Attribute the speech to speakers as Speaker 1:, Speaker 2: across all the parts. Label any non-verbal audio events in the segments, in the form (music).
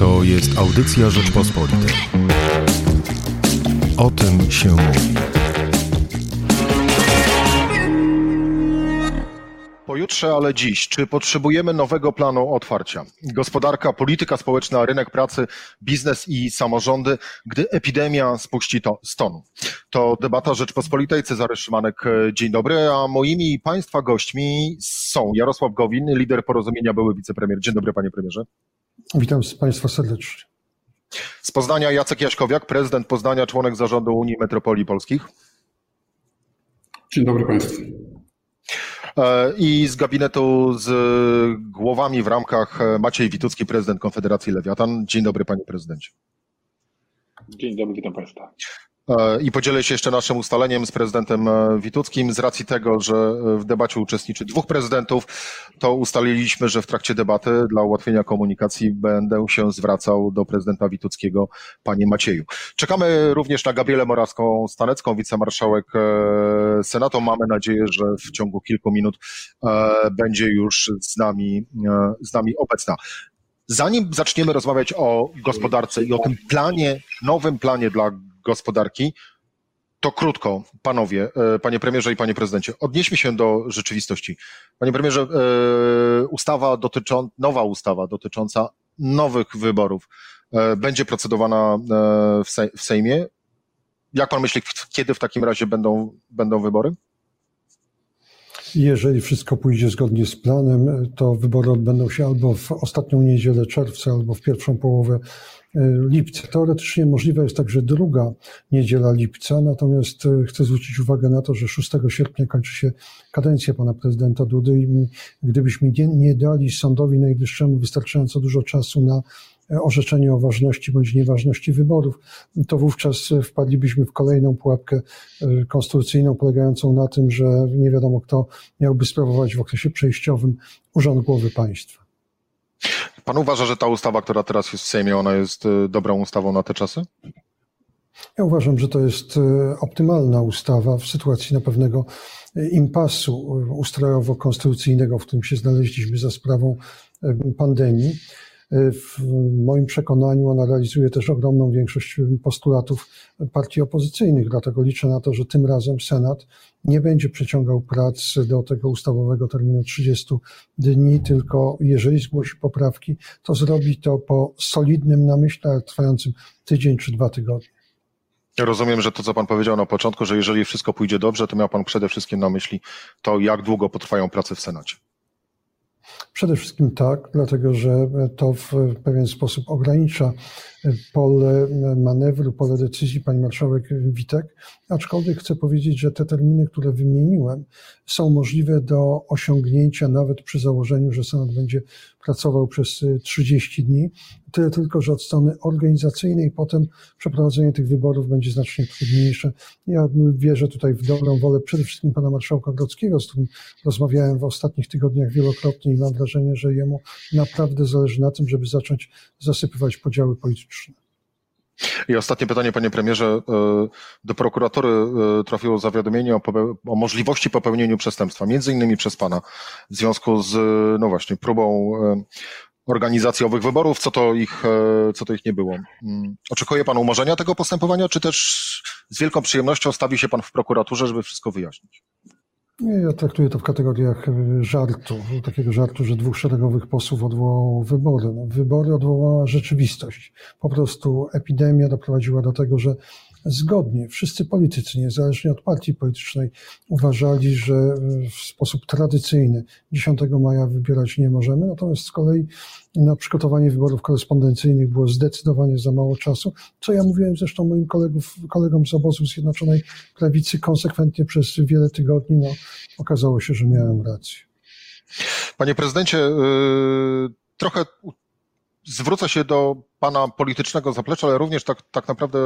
Speaker 1: To jest audycja Rzeczpospolitej. O tym się mówi.
Speaker 2: Pojutrze, ale dziś. Czy potrzebujemy nowego planu otwarcia? Gospodarka, polityka społeczna, rynek pracy, biznes i samorządy, gdy epidemia spuści to z tonu. To debata Rzeczpospolitej. Cezary Szymanek, dzień dobry. A moimi Państwa gośćmi są Jarosław Gowin, lider porozumienia, były wicepremier. Dzień dobry, panie premierze.
Speaker 3: Witam Państwa serdecznie.
Speaker 2: Z Poznania Jacek Jaśkowiak, prezydent Poznania, członek zarządu Unii Metropolii Polskich.
Speaker 4: Dzień dobry Państwu.
Speaker 2: I z gabinetu z głowami w ramkach Maciej Witucki, prezydent Konfederacji Lewiatan. Dzień dobry, panie prezydencie.
Speaker 4: Dzień dobry, witam Państwa.
Speaker 2: I podzielę się jeszcze naszym ustaleniem z prezydentem Wituckim. Z racji tego, że w debacie uczestniczy dwóch prezydentów, to ustaliliśmy, że w trakcie debaty dla ułatwienia komunikacji będę się zwracał do prezydenta Wituckiego, panie Macieju. Czekamy również na Gabrielę Morawską-Stanecką, wicemarszałek Senatu. Mamy nadzieję, że w ciągu kilku minut będzie już z nami, z nami obecna. Zanim zaczniemy rozmawiać o gospodarce i o tym planie, nowym planie dla gospodarki, to krótko, panowie, panie premierze i panie prezydencie, odnieśmy się do rzeczywistości. Panie premierze, ustawa dotycząca, nowa ustawa dotycząca nowych wyborów będzie procedowana w Sejmie. Jak pan myśli, kiedy w takim razie będą, będą wybory?
Speaker 3: Jeżeli wszystko pójdzie zgodnie z planem, to wybory odbędą się albo w ostatnią niedzielę czerwca, albo w pierwszą połowę lipca. Teoretycznie możliwa jest także druga niedziela lipca, natomiast chcę zwrócić uwagę na to, że 6 sierpnia kończy się kadencja pana prezydenta Dudy i gdybyśmy nie, nie dali sądowi najwyższemu wystarczająco dużo czasu na orzeczenie o ważności bądź nieważności wyborów, to wówczas wpadlibyśmy w kolejną pułapkę konstytucyjną polegającą na tym, że nie wiadomo kto miałby sprawować w okresie przejściowym urząd głowy państwa.
Speaker 2: Pan uważa, że ta ustawa, która teraz jest w Sejmie, ona jest dobrą ustawą na te czasy?
Speaker 3: Ja uważam, że to jest optymalna ustawa w sytuacji na pewnego impasu ustrojowo-konstytucyjnego, w którym się znaleźliśmy za sprawą pandemii. W moim przekonaniu ona realizuje też ogromną większość postulatów partii opozycyjnych, dlatego liczę na to, że tym razem Senat nie będzie przeciągał prac do tego ustawowego terminu 30 dni, tylko jeżeli zgłosi poprawki, to zrobi to po solidnym namyśle, trwającym tydzień czy dwa tygodnie.
Speaker 2: Rozumiem, że to, co Pan powiedział na początku, że jeżeli wszystko pójdzie dobrze, to miał Pan przede wszystkim na myśli to, jak długo potrwają prace w Senacie.
Speaker 3: Przede wszystkim tak, dlatego że to w pewien sposób ogranicza pole manewru, pole decyzji pani marszałek Witek, aczkolwiek chcę powiedzieć, że te terminy, które wymieniłem, są możliwe do osiągnięcia nawet przy założeniu, że Senat będzie pracował przez 30 dni. Tyle tylko, że od strony organizacyjnej potem przeprowadzenie tych wyborów będzie znacznie trudniejsze. Ja wierzę tutaj w dobrą wolę przede wszystkim pana marszałka Grodzkiego, z którym rozmawiałem w ostatnich tygodniach wielokrotnie i mam wrażenie, że jemu naprawdę zależy na tym, żeby zacząć zasypywać podziały polityczne.
Speaker 2: I ostatnie pytanie, panie premierze. Do prokuratury trafiło zawiadomienie o, o, możliwości popełnienia przestępstwa, między innymi przez pana, w związku z, no właśnie, próbą organizacji owych wyborów, co to ich, co to ich nie było. Oczekuje pan umorzenia tego postępowania, czy też z wielką przyjemnością stawi się pan w prokuraturze, żeby wszystko wyjaśnić?
Speaker 3: Nie, ja traktuję to w kategoriach żartu, takiego żartu, że dwóch szeregowych posłów odwołało wybory. No, wybory odwołała rzeczywistość. Po prostu epidemia doprowadziła do tego, że zgodnie wszyscy politycy, niezależnie od partii politycznej, uważali, że w sposób tradycyjny 10 maja wybierać nie możemy, natomiast z kolei na przygotowanie wyborów korespondencyjnych było zdecydowanie za mało czasu, co ja mówiłem zresztą moim kolegów, kolegom z obozu Zjednoczonej Prawicy konsekwentnie przez wiele tygodni. No, okazało się, że miałem rację.
Speaker 2: Panie prezydencie, trochę zwrócę się do pana politycznego zaplecza, ale również tak, tak naprawdę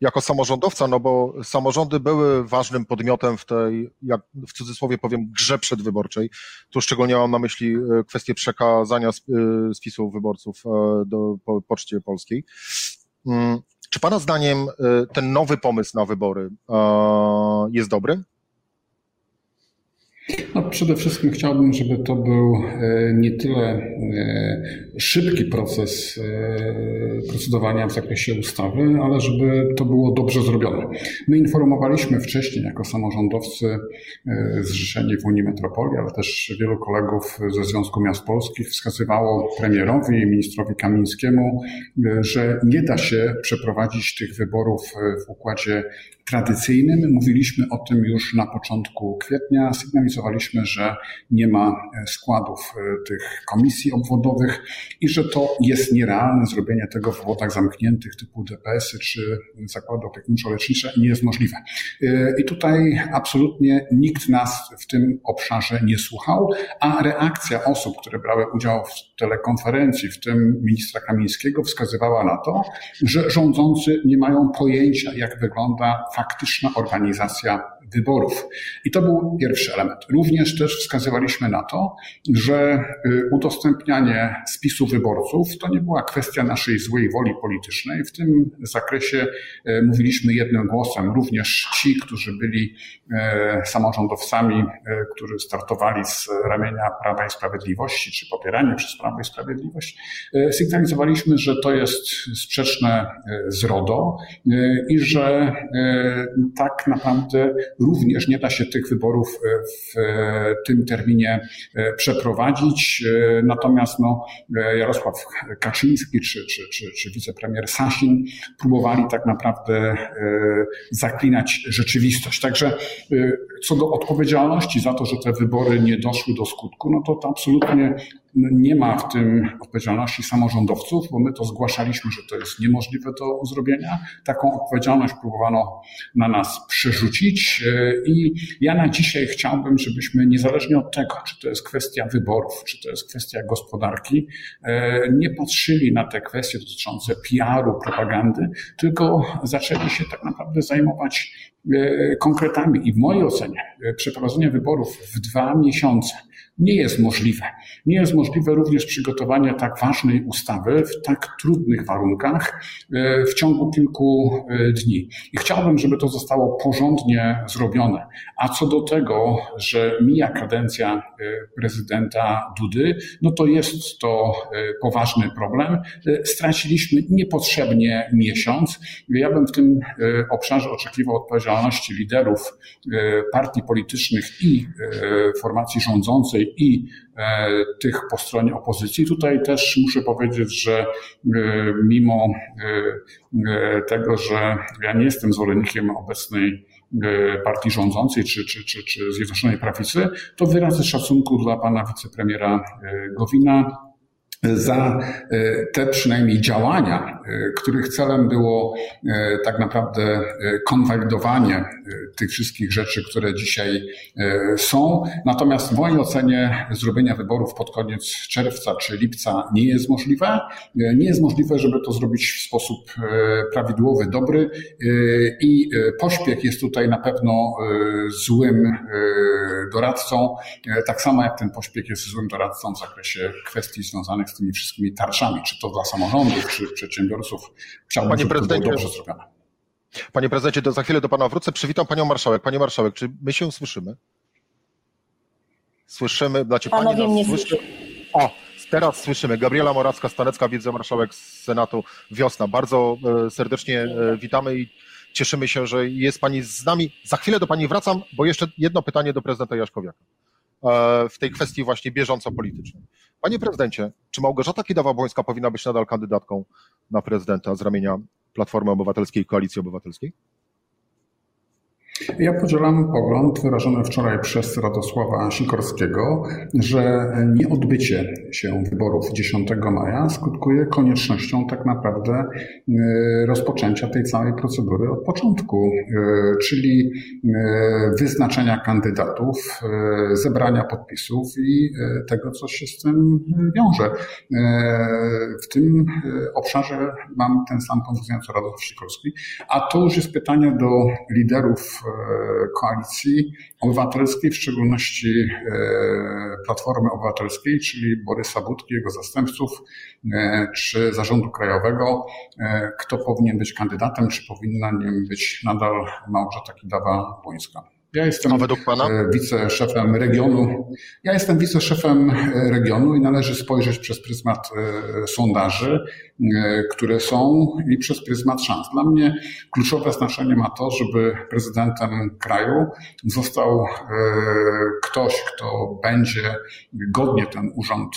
Speaker 2: jako samorządowca, no bo samorządy były ważnym podmiotem w tej, jak w cudzysłowie powiem, grze przedwyborczej. Tu szczególnie mam na myśli kwestię przekazania spisów wyborców do po, Poczcie Polskiej. Czy pana zdaniem ten nowy pomysł na wybory jest dobry?
Speaker 4: No, przede wszystkim chciałbym, żeby to był e, nie tyle e, szybki proces e, procedowania w zakresie ustawy, ale żeby to było dobrze zrobione. My informowaliśmy wcześniej jako samorządowcy zrzeszeni w Unii Metropolii, ale też wielu kolegów ze Związku Miast Polskich wskazywało premierowi i ministrowi Kamińskiemu, że nie da się przeprowadzić tych wyborów w układzie tradycyjnym. Mówiliśmy o tym już na początku kwietnia. Sygnalizowaliśmy, że nie ma e, składów e, tych komisji obwodowych i że to jest nierealne zrobienie tego w obwodach zamkniętych typu DPS-y czy zakłady opiekuńczo-lecznicze nie jest możliwe. E, I tutaj absolutnie nikt nas w tym obszarze nie słuchał, a reakcja osób, które brały udział w telekonferencji, w tym ministra Kamińskiego, wskazywała na to, że rządzący nie mają pojęcia, jak wygląda faktyczna organizacja wyborów. I to był pierwszy element. Również też wskazywaliśmy na to, że y, udostępnianie spisu wyborców to nie była kwestia naszej złej woli politycznej. W tym zakresie y, mówiliśmy jednym głosem, również ci, którzy byli y, samorządowcami, którzy startowali z ramienia Prawa i Sprawiedliwości, czy popierani przez Prawo i Sprawiedliwość, sygnalizowaliśmy, że to jest sprzeczne z RODO i że tak naprawdę również nie da się tych wyborów e, w e, tym terminie e, przeprowadzić. Natomiast no, Jarosław Kaczyński czy, czy, czy, czy wicepremier Sasin próbowali tak naprawdę zaklinać rzeczywistość. Także co do odpowiedzialności za to, że te wybory nie doszły do skutku, no to, to absolutnie nie ma w tym odpowiedzialności samorządowców, bo my to zgłaszaliśmy, że to jest niemożliwe do zrobienia. Taką odpowiedzialność próbowano na nas przerzucić e, i ja na dzisiaj chciałbym, żebyśmy niezależnie od tego, czy to jest kwestia wyborów, czy to jest kwestia gospodarki, e, nie patrzyli na te kwestie dotyczące PR-u, propagandy, tylko zaczęli się tak naprawdę zajmować e, konkretami. I w mojej ocenie przeprowadzenie wyborów w dwa miesiące nie jest możliwe. Nie jest możliwe również przygotowanie tak ważnej ustawy w tak trudnych warunkach e, w ciągu kilku e, dni. I chciałbym, żeby to zostało porządnie zrobione. A co do tego, że mija kadencja e, prezydenta Dudy, no to jest to poważny problem. Straciliśmy niepotrzebnie miesiąc. Ja bym w tym obszarze oczekiwał odpowiedzialności liderów partii politycznych i formacji rządzącej i e, tych po stronie opozycji. Tutaj też muszę powiedzieć, że e, mimo e, tego, że ja nie jestem zwolennikiem obecnej partii rządzącej czy, czy, czy, czy Zjednoczonej Prawicy, to wyrazy szacunku dla pana wicepremiera Gowina za e, te przynajmniej działania, e, których celem było e, tak naprawdę konwalidowanie tych wszystkich rzeczy, które dzisiaj są. Natomiast w mojej ocenie zrobienia wyborów pod koniec czerwca czy lipca nie jest możliwe. Nie jest możliwe, żeby to zrobić w sposób prawidłowy, dobry i pośpiech jest tutaj na pewno złym doradcą, tak samo jak ten pośpiech jest złym doradcą w zakresie kwestii związanych z tymi wszystkimi tarczami, czy to dla samorządów, czy przedsiębiorców. Chciałbym, Panie żeby to było dobrze zrobione.
Speaker 2: Panie prezydencie, to za chwilę do pana wrócę. Przywitam panią marszałek. Panie marszałek, czy my się słyszymy? Słyszymy, znaczy pani nas mnie słyszy. O, teraz słyszymy. Gabriela Moracka-Stanecka, wicemarszałek z Senatu Wiosna. Bardzo e, serdecznie e, witamy i cieszymy się, że jest pani z nami. Za chwilę do pani wracam, bo jeszcze jedno pytanie do prezydenta Jaśkowiaka. E, w tej kwestii właśnie bieżąco politycznej. Panie prezydencie, czy Małgorzata Kidawa-Błońska powinna być nadal kandydatką na prezydenta z ramienia Platformy Obywatelskiej i Koalicji Obywatelskiej?
Speaker 4: Ja podzielam pogląd wyrażony wczoraj przez Radosława Sikorskiego, że nieodbycie się wyborów 10 maja skutkuje koniecznością tak naprawdę e, rozpoczęcia tej całej procedury od początku, e, czyli e, wyznaczenia kandydatów, zebrania podpisów i tego, co się z tym wiąże. W tym obszarze mam ten sam pogląd co Radosław Sikorski, a to już jest pytanie do liderów koalicji obywatelskiej, w szczególności e, Platformy Obywatelskiej, czyli Borysa Budki, jego zastępców, e, czy Zarządu Krajowego, e, kto powinien być kandydatem, czy powinna nim być nadal Małgorzata Kidawa-Błońska. Ja jestem e, wiceszefem regionu. Ja jestem wiceszefem e, regionu i należy spojrzeć przez pryzmat e, sondaży, które są i przez pryzmat szans. Dla mnie kluczowe znaczenie ma to, żeby prezydentem kraju został ktoś, kto będzie godnie ten urząd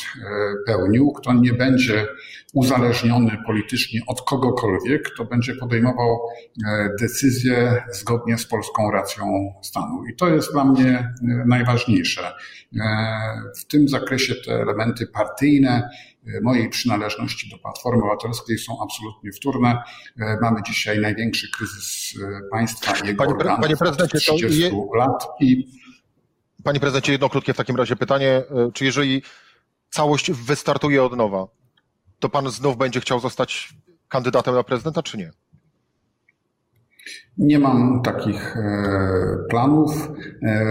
Speaker 4: pełnił, kto nie będzie uzależniony politycznie od kogokolwiek, kto będzie podejmował decyzje zgodnie z polską racją stanu. I to jest dla mnie e, najważniejsze. E, w tym zakresie te elementy partyjne e, mojej przynależności do Platformy Obywatelskiej są absolutnie wtórne. Mamy dzisiaj największy kryzys państwa i jego panie, organów panie prezydencie, 30 je... lat i
Speaker 2: Panie prezydencie, jedno krótkie w takim razie pytanie. Czy jeżeli całość wystartuje od nowa, to pan znów będzie chciał zostać kandydatem na prezydenta, czy nie?
Speaker 4: Nie mam takich e, planów e,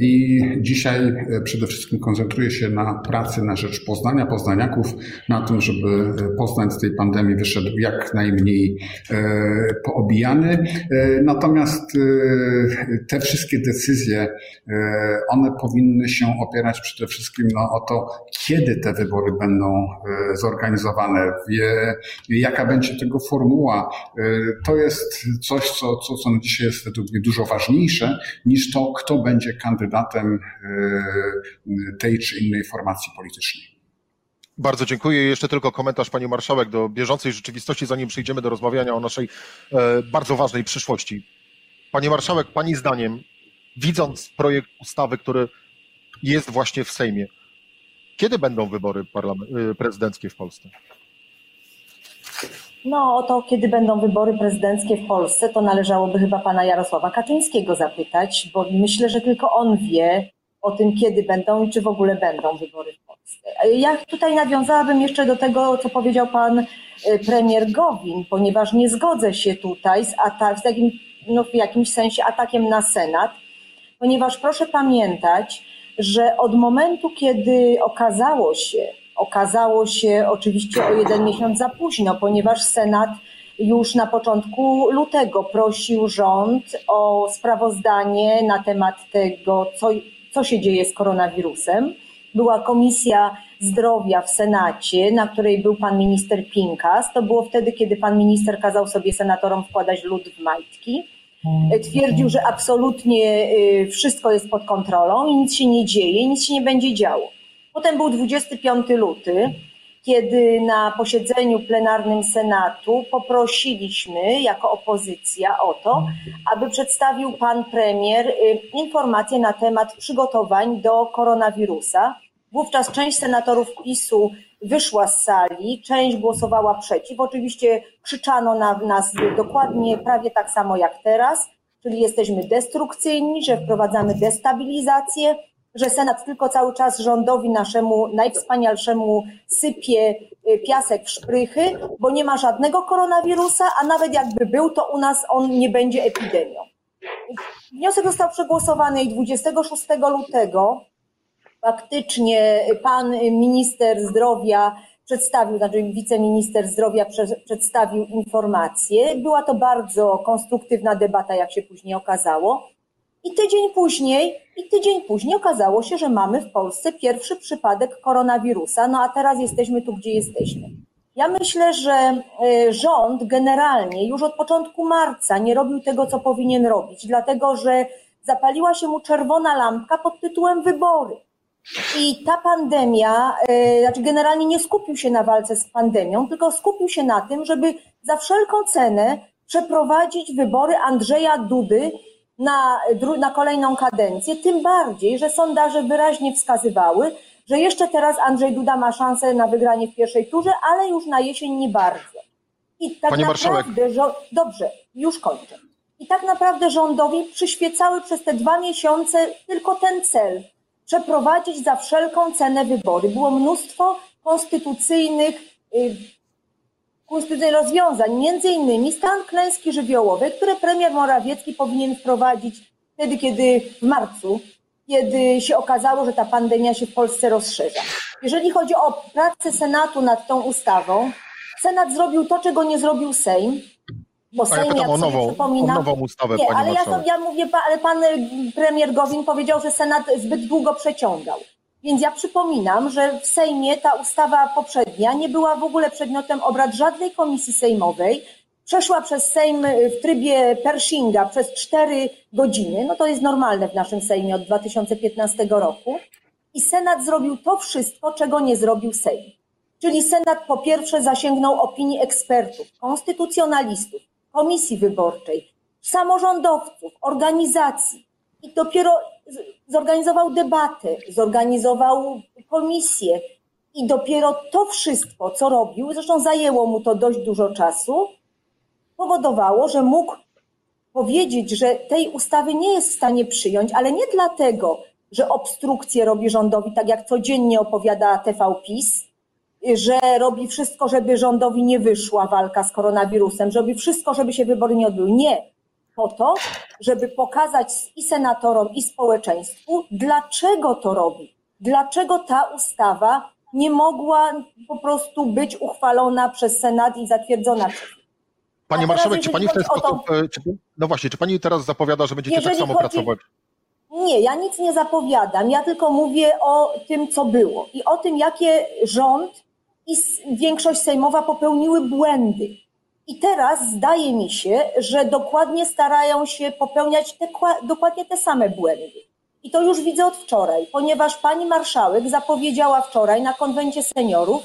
Speaker 4: i dzisiaj e, przede wszystkim koncentruję się na pracy na rzecz Poznania, poznaniaków, na tym, żeby Poznań z tej pandemii wyszedł jak najmniej poobijany. Natomiast te wszystkie decyzje, one powinny się opierać przede wszystkim no, o to, kiedy te wybory będą zorganizowane, jaka będzie tego formuła. To jest coś, co co, co dzisiaj jest według mnie dużo ważniejsze niż to, kto będzie kandydatem e, tej czy innej formacji politycznej.
Speaker 2: Bardzo dziękuję. Jeszcze tylko komentarz pani marszałek do bieżącej rzeczywistości, zanim przejdziemy do rozmawiania o naszej e, bardzo ważnej przyszłości. Pani marszałek, pani zdaniem, widząc projekt ustawy, który jest właśnie w Sejmie, kiedy będą wybory e, prezydenckie w Polsce?
Speaker 5: No o to, kiedy będą wybory prezydenckie w Polsce, to należałoby chyba pana Jarosława Kaczyńskiego zapytać, bo myślę, że tylko on wie o tym, kiedy będą i czy w ogóle będą wybory w Polsce. Ja tutaj nawiązałabym jeszcze do tego, co powiedział pan y, premier Gowin, ponieważ nie zgodzę się tutaj z, atak, z takim, no w jakimś sensie atakiem na Senat, ponieważ proszę pamiętać, że od momentu, kiedy okazało się, Okazało się oczywiście o jeden miesiąc za późno, ponieważ Senat już na początku lutego prosił rząd o sprawozdanie na temat tego, co, co się dzieje z koronawirusem. Była Komisja Zdrowia w Senacie, na której był pan minister Pinkas. To było wtedy, kiedy pan minister kazał sobie senatorom wkładać lód w majtki. Twierdził, że absolutnie y, wszystko jest pod kontrolą i nic się nie dzieje, nic się nie będzie działo. Potem był 25 luty, kiedy na posiedzeniu plenarnym Senatu poprosiliśmy jako opozycja o to, aby przedstawił pan premier y, informacje na temat przygotowań do koronawirusa. Wówczas część senatorów PiSu wyszła z sali, część głosowała przeciw. Oczywiście krzyczano na nas dokładnie prawie tak samo jak teraz, czyli jesteśmy destrukcyjni, że wprowadzamy destabilizację, że Senat tylko cały czas rządowi naszemu najwspanialszemu sypie y, piasek w szprychy, bo nie ma żadnego koronawirusa, a nawet jakby był, to u nas on nie będzie epidemią. Wniosek został przegłosowany i 26 lutego faktycznie pan minister zdrowia przedstawił, znaczy wiceminister zdrowia przedstawił informację. Była to bardzo konstruktywna debata, jak się później okazało. I tydzień później, i tydzień później okazało się, że mamy w Polsce pierwszy przypadek koronawirusa, no a teraz jesteśmy tu, gdzie jesteśmy. Ja myślę, że e, rząd generalnie już od początku marca nie robił tego, co powinien robić, dlatego że zapaliła się mu czerwona lampka pod tytułem wybory. I ta pandemia, e, znaczy generalnie nie skupił się na walce z pandemią, tylko skupił się na tym, żeby za wszelką cenę przeprowadzić wybory Andrzeja Dudy na, na kolejną kadencję, tym bardziej, że sondaże wyraźnie wskazywały, że jeszcze teraz Andrzej Duda ma szansę na wygranie w pierwszej turze, ale już na jesień nie bardzo.
Speaker 2: I tak Pani naprawdę,
Speaker 5: dobrze, już kończę. I tak naprawdę rządowi przyświecały przez te dwa miesiące tylko ten cel przeprowadzić za wszelką cenę wybory. Było mnóstwo konstytucyjnych y, konstytucyjnych rozwiązań, między innymi stan klęski żywiołowej, które premier Morawiecki powinien wprowadzić wtedy, kiedy w marcu, kiedy się okazało, że ta pandemia się w Polsce rozszerza. Jeżeli chodzi o pracę Senatu nad tą ustawą, Senat zrobił to, czego nie zrobił Sejm. Bo
Speaker 2: ja
Speaker 5: Sejm,
Speaker 2: pytam
Speaker 5: jak
Speaker 2: o nową, o nową ustawę,
Speaker 5: nie, ale ja, to, ja mówię, ale pan y, premier Gowin powiedział, że Senat zbyt długo przeciągał. Więc ja przypominam, że w Sejmie ta ustawa poprzednia nie była w ogóle przedmiotem obrad żadnej komisji sejmowej. Przeszła przez Sejm y, w trybie Pershinga przez cztery godziny. No to jest normalne w naszym Sejmie od 2015 roku. I Senat zrobił to wszystko, czego nie zrobił Sejm. Czyli Senat po pierwsze zasięgnął opinii ekspertów, konstytucjonalistów, komisji wyborczej, samorządowców, organizacji i dopiero zorganizował debatę, zorganizował komisję i dopiero to wszystko, co robił, zresztą zajęło mu to dość dużo czasu, powodowało, że mógł powiedzieć, że tej ustawy nie jest w stanie przyjąć, ale nie dlatego, że obstrukcję robi rządowi, tak jak codziennie opowiada TV PiS, że robi wszystko, żeby rządowi nie wyszła walka z koronawirusem, że robi wszystko, żeby się wybory nie odbyły. Nie. Po to, żeby pokazać i senatorom, i społeczeństwu, dlaczego to robi. Dlaczego ta ustawa nie mogła po prostu być uchwalona przez Senat i zatwierdzona przez
Speaker 2: Pani
Speaker 5: A teraz,
Speaker 2: marszałek, czy pani w ten sposób, e, czy, no właśnie, czy pani teraz zapowiada, że będziecie tak samo
Speaker 5: chodzi-
Speaker 2: pracować?
Speaker 5: Nie, ja nic nie zapowiadam. Ja tylko mówię o tym, co było i o tym, jakie rząd i większość sejmowa popełniły błędy. I teraz zdaje mi się, że dokładnie starają się popełniać te, kła- dokładnie te same błędy. I to już widzę od wczoraj, ponieważ pani marszałek zapowiedziała wczoraj na konwencie seniorów,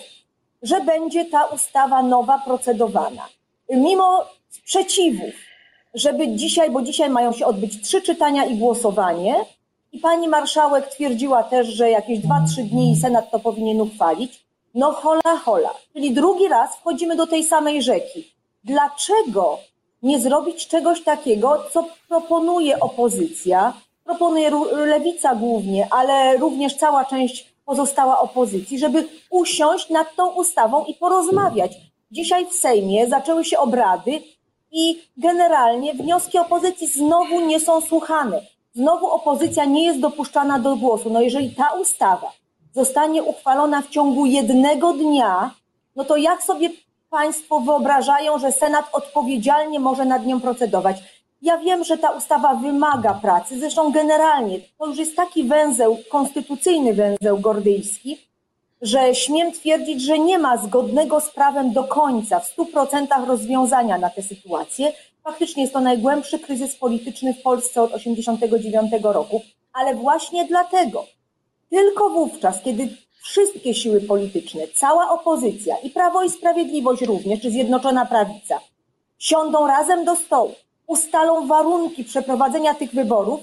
Speaker 5: że będzie ta ustawa nowa procedowana. Mimo sprzeciwów, żeby dzisiaj, bo dzisiaj mają się odbyć trzy czytania i głosowanie, i pani marszałek twierdziła też, że jakieś dwa, trzy dni Senat to powinien uchwalić. No hola, hola. Czyli drugi raz wchodzimy do tej samej rzeki. Dlaczego nie zrobić czegoś takiego, co proponuje opozycja, proponuje lewica głównie, ale również cała część pozostała opozycji, żeby usiąść nad tą ustawą i porozmawiać. Dzisiaj w Sejmie zaczęły się obrady i generalnie wnioski opozycji znowu nie są słuchane. Znowu opozycja nie jest dopuszczana do głosu. No jeżeli ta ustawa zostanie uchwalona w ciągu jednego dnia, no to jak sobie Państwo wyobrażają, że Senat odpowiedzialnie może nad nią procedować? Ja wiem, że ta ustawa wymaga pracy, zresztą generalnie to już jest taki węzeł, konstytucyjny węzeł gordyjski, że śmiem twierdzić, że nie ma zgodnego z prawem do końca, w 100% rozwiązania na tę sytuację. Faktycznie jest to najgłębszy kryzys polityczny w Polsce od 1989 roku, ale właśnie dlatego, tylko wówczas, kiedy wszystkie siły polityczne, cała opozycja i Prawo i Sprawiedliwość również, czy Zjednoczona Prawica, siądą razem do stołu, ustalą warunki przeprowadzenia tych wyborów,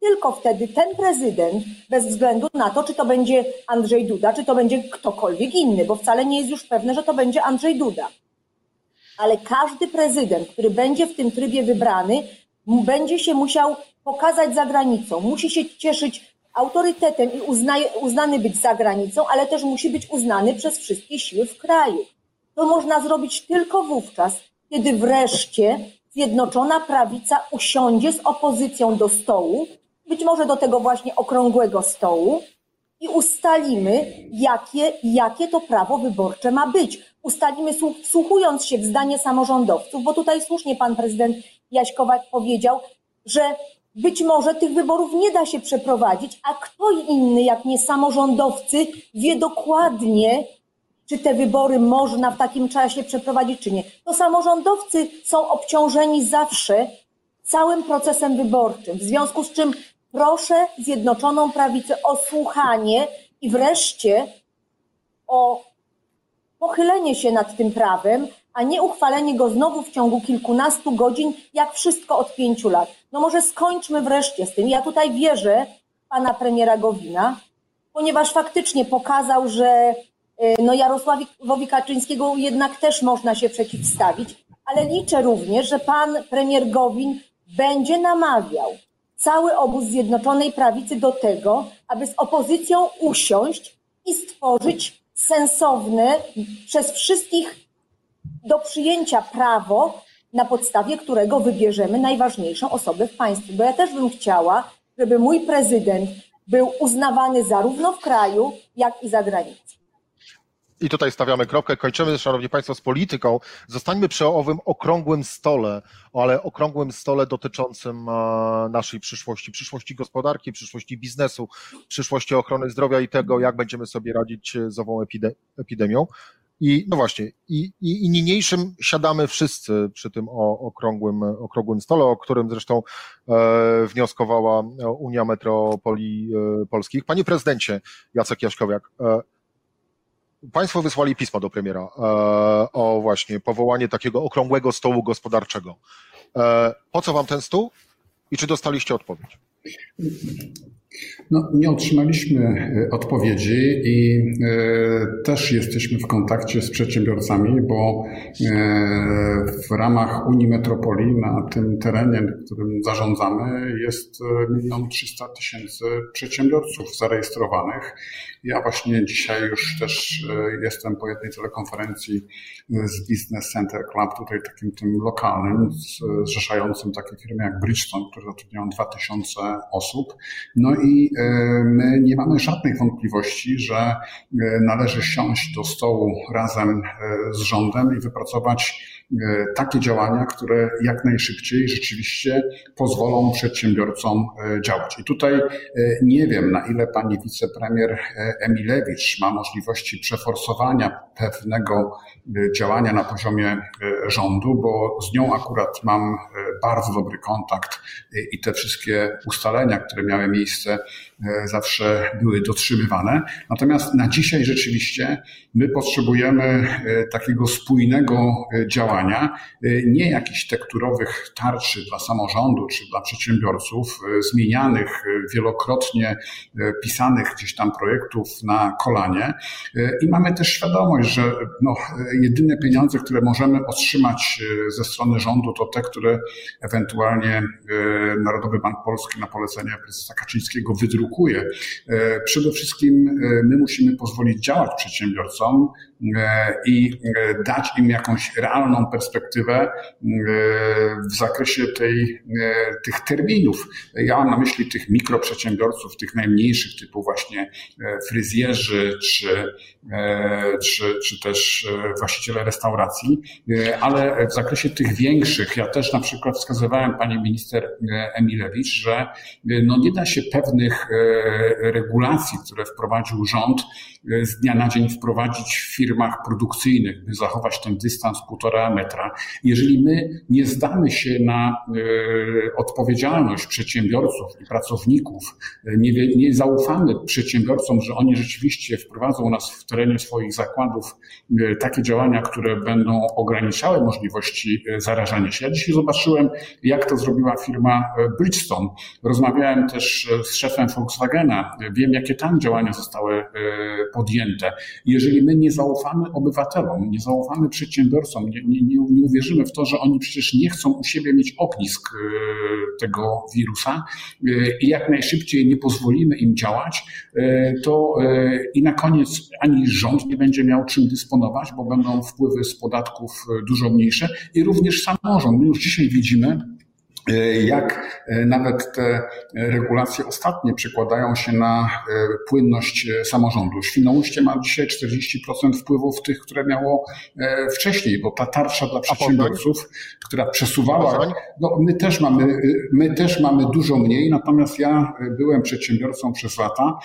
Speaker 5: tylko wtedy ten prezydent, bez względu na to, czy to będzie Andrzej Duda, czy to będzie ktokolwiek inny, bo wcale nie jest już pewne, że to będzie Andrzej Duda. Ale każdy prezydent, który będzie w tym trybie wybrany, będzie się musiał pokazać za granicą, musi się cieszyć autorytetem i uznaje, uznany być za granicą, ale też musi być uznany przez wszystkie siły w kraju. To można zrobić tylko wówczas, kiedy wreszcie Zjednoczona Prawica usiądzie z opozycją do stołu, być może do tego właśnie okrągłego stołu, i ustalimy, jakie, jakie to prawo wyborcze ma być. Ustalimy, słuch- wsłuchując się w zdanie samorządowców, bo tutaj słusznie pan prezydent Jaś Kowak powiedział, że być może tych wyborów nie da się przeprowadzić, a kto inny, jak nie samorządowcy, wie dokładnie, czy te wybory można w takim czasie przeprowadzić, czy nie. To samorządowcy są obciążeni zawsze całym procesem wyborczym. W związku z czym proszę Zjednoczoną Prawicę o słuchanie i wreszcie o pochylenie się nad tym prawem, a nie uchwalenie go znowu w ciągu kilkunastu godzin, jak wszystko od pięciu lat. No może skończmy wreszcie z tym. Ja tutaj wierzę pana premiera Gowina, ponieważ faktycznie pokazał, że y, no Jarosławowi Kaczyńskiego jednak też można się przeciwstawić, ale liczę również, że pan premier Gowin będzie namawiał cały obóz Zjednoczonej Prawicy do tego, aby z opozycją usiąść i stworzyć sensowne przez wszystkich do przyjęcia prawo, na podstawie którego wybierzemy najważniejszą osobę w państwie. Bo ja też bym chciała, żeby mój prezydent był uznawany zarówno w kraju, jak i za granicą.
Speaker 2: I tutaj stawiamy kropkę, kończymy, Szanowni Państwo, z polityką. Zostańmy przy owym okrągłym stole, ale okrągłym stole dotyczącym e, naszej przyszłości, przyszłości gospodarki, przyszłości biznesu, przyszłości ochrony zdrowia i tego, jak będziemy sobie radzić z ową epidemią. I no właśnie, i, i, i niniejszym siadamy wszyscy przy tym okrągłym, okrągłym stole, o którym zresztą e, wnioskowała Unia Metropolii e, Polskich. Panie prezydencie Jacek Jaśkowiak, e, Państwo wysłali pismo do premiera e, o właśnie powołanie takiego okrągłego stołu gospodarczego. E, po co wam ten stół i czy dostaliście odpowiedź?
Speaker 4: No, nie otrzymaliśmy e, odpowiedzi i e, też jesteśmy w kontakcie z przedsiębiorcami, bo e, w ramach Unii Metropolii na tym terenie, którym zarządzamy, jest milion trzysta tysięcy przedsiębiorców zarejestrowanych. Ja właśnie dzisiaj już też jestem po jednej telekonferencji z Business Center Club, tutaj takim tym lokalnym, zrzeszającym takie firmy jak Bridgestone, które zatrudniają 2000 osób. No i e, my nie mamy żadnych wątpliwości, że e, należy siąść do stołu razem e, z rządem i wypracować takie działania, które jak najszybciej rzeczywiście pozwolą przedsiębiorcom działać. I tutaj nie wiem, na ile pani wicepremier Emilewicz ma możliwości przeforsowania pewnego działania na poziomie rządu, bo z nią akurat mam bardzo dobry kontakt i te wszystkie ustalenia, które miały miejsce zawsze były dotrzymywane. Natomiast na dzisiaj rzeczywiście my potrzebujemy e, takiego spójnego e, działania, nie jakichś tekturowych tarczy dla samorządu czy dla przedsiębiorców, zmienianych wielokrotnie, pisanych gdzieś tam projektów na kolanie. I mamy też świadomość, że no, jedyne pieniądze, które możemy otrzymać ze strony rządu, to te, które ewentualnie Narodowy Bank Polski na polecenie prezesa Kaczyńskiego wydrukuje E, przede wszystkim e, my musimy pozwolić działać przedsiębiorcom i dać im jakąś realną perspektywę w zakresie tej, tych terminów. Ja mam na myśli tych mikroprzedsiębiorców, tych najmniejszych, typu właśnie fryzjerzy czy, czy, czy też właściciele restauracji, ale w zakresie tych większych, ja też na przykład wskazywałem pani minister Emilewicz, że no nie da się pewnych E, regulacji, które wprowadził rząd, e, z dnia na dzień wprowadzić w firmach produkcyjnych, by zachować ten dystans półtora metra. Jeżeli my nie zdamy się na e, odpowiedzialność przedsiębiorców i pracowników, nie, nie zaufamy przedsiębiorcom, że oni rzeczywiście wprowadzą u nas w terenie swoich zakładów takie działania, które będą ograniczały możliwości zarażania się. Ja dzisiaj zobaczyłem, jak to zrobiła firma Bridgestone. Rozmawiałem też z szefem Volkswagena, wiem jakie tam działania zostały e, podjęte. Jeżeli my nie zaufamy obywatelom, nie zaufamy przedsiębiorcom, nie, nie, nie uwierzymy w to, że oni przecież nie chcą u siebie mieć ognisk e, tego wirusa e, i jak najszybciej nie pozwolimy im działać, to i na koniec ani rząd nie będzie miał czym dysponować, bo będą wpływy z podatków dużo mniejsze i również samorząd. My już dzisiaj widzimy, E, jak e, nawet te regulacje ostatnie przekładają się na e, płynność samorządu. Świnoujście ma dzisiaj 40% wpływów tych, które miało wcześniej, bo ta tarcza dla przedsiębiorców, która przesuwała, no my też mamy, my też mamy dużo mniej, natomiast ja byłem przedsiębiorcą przez lata,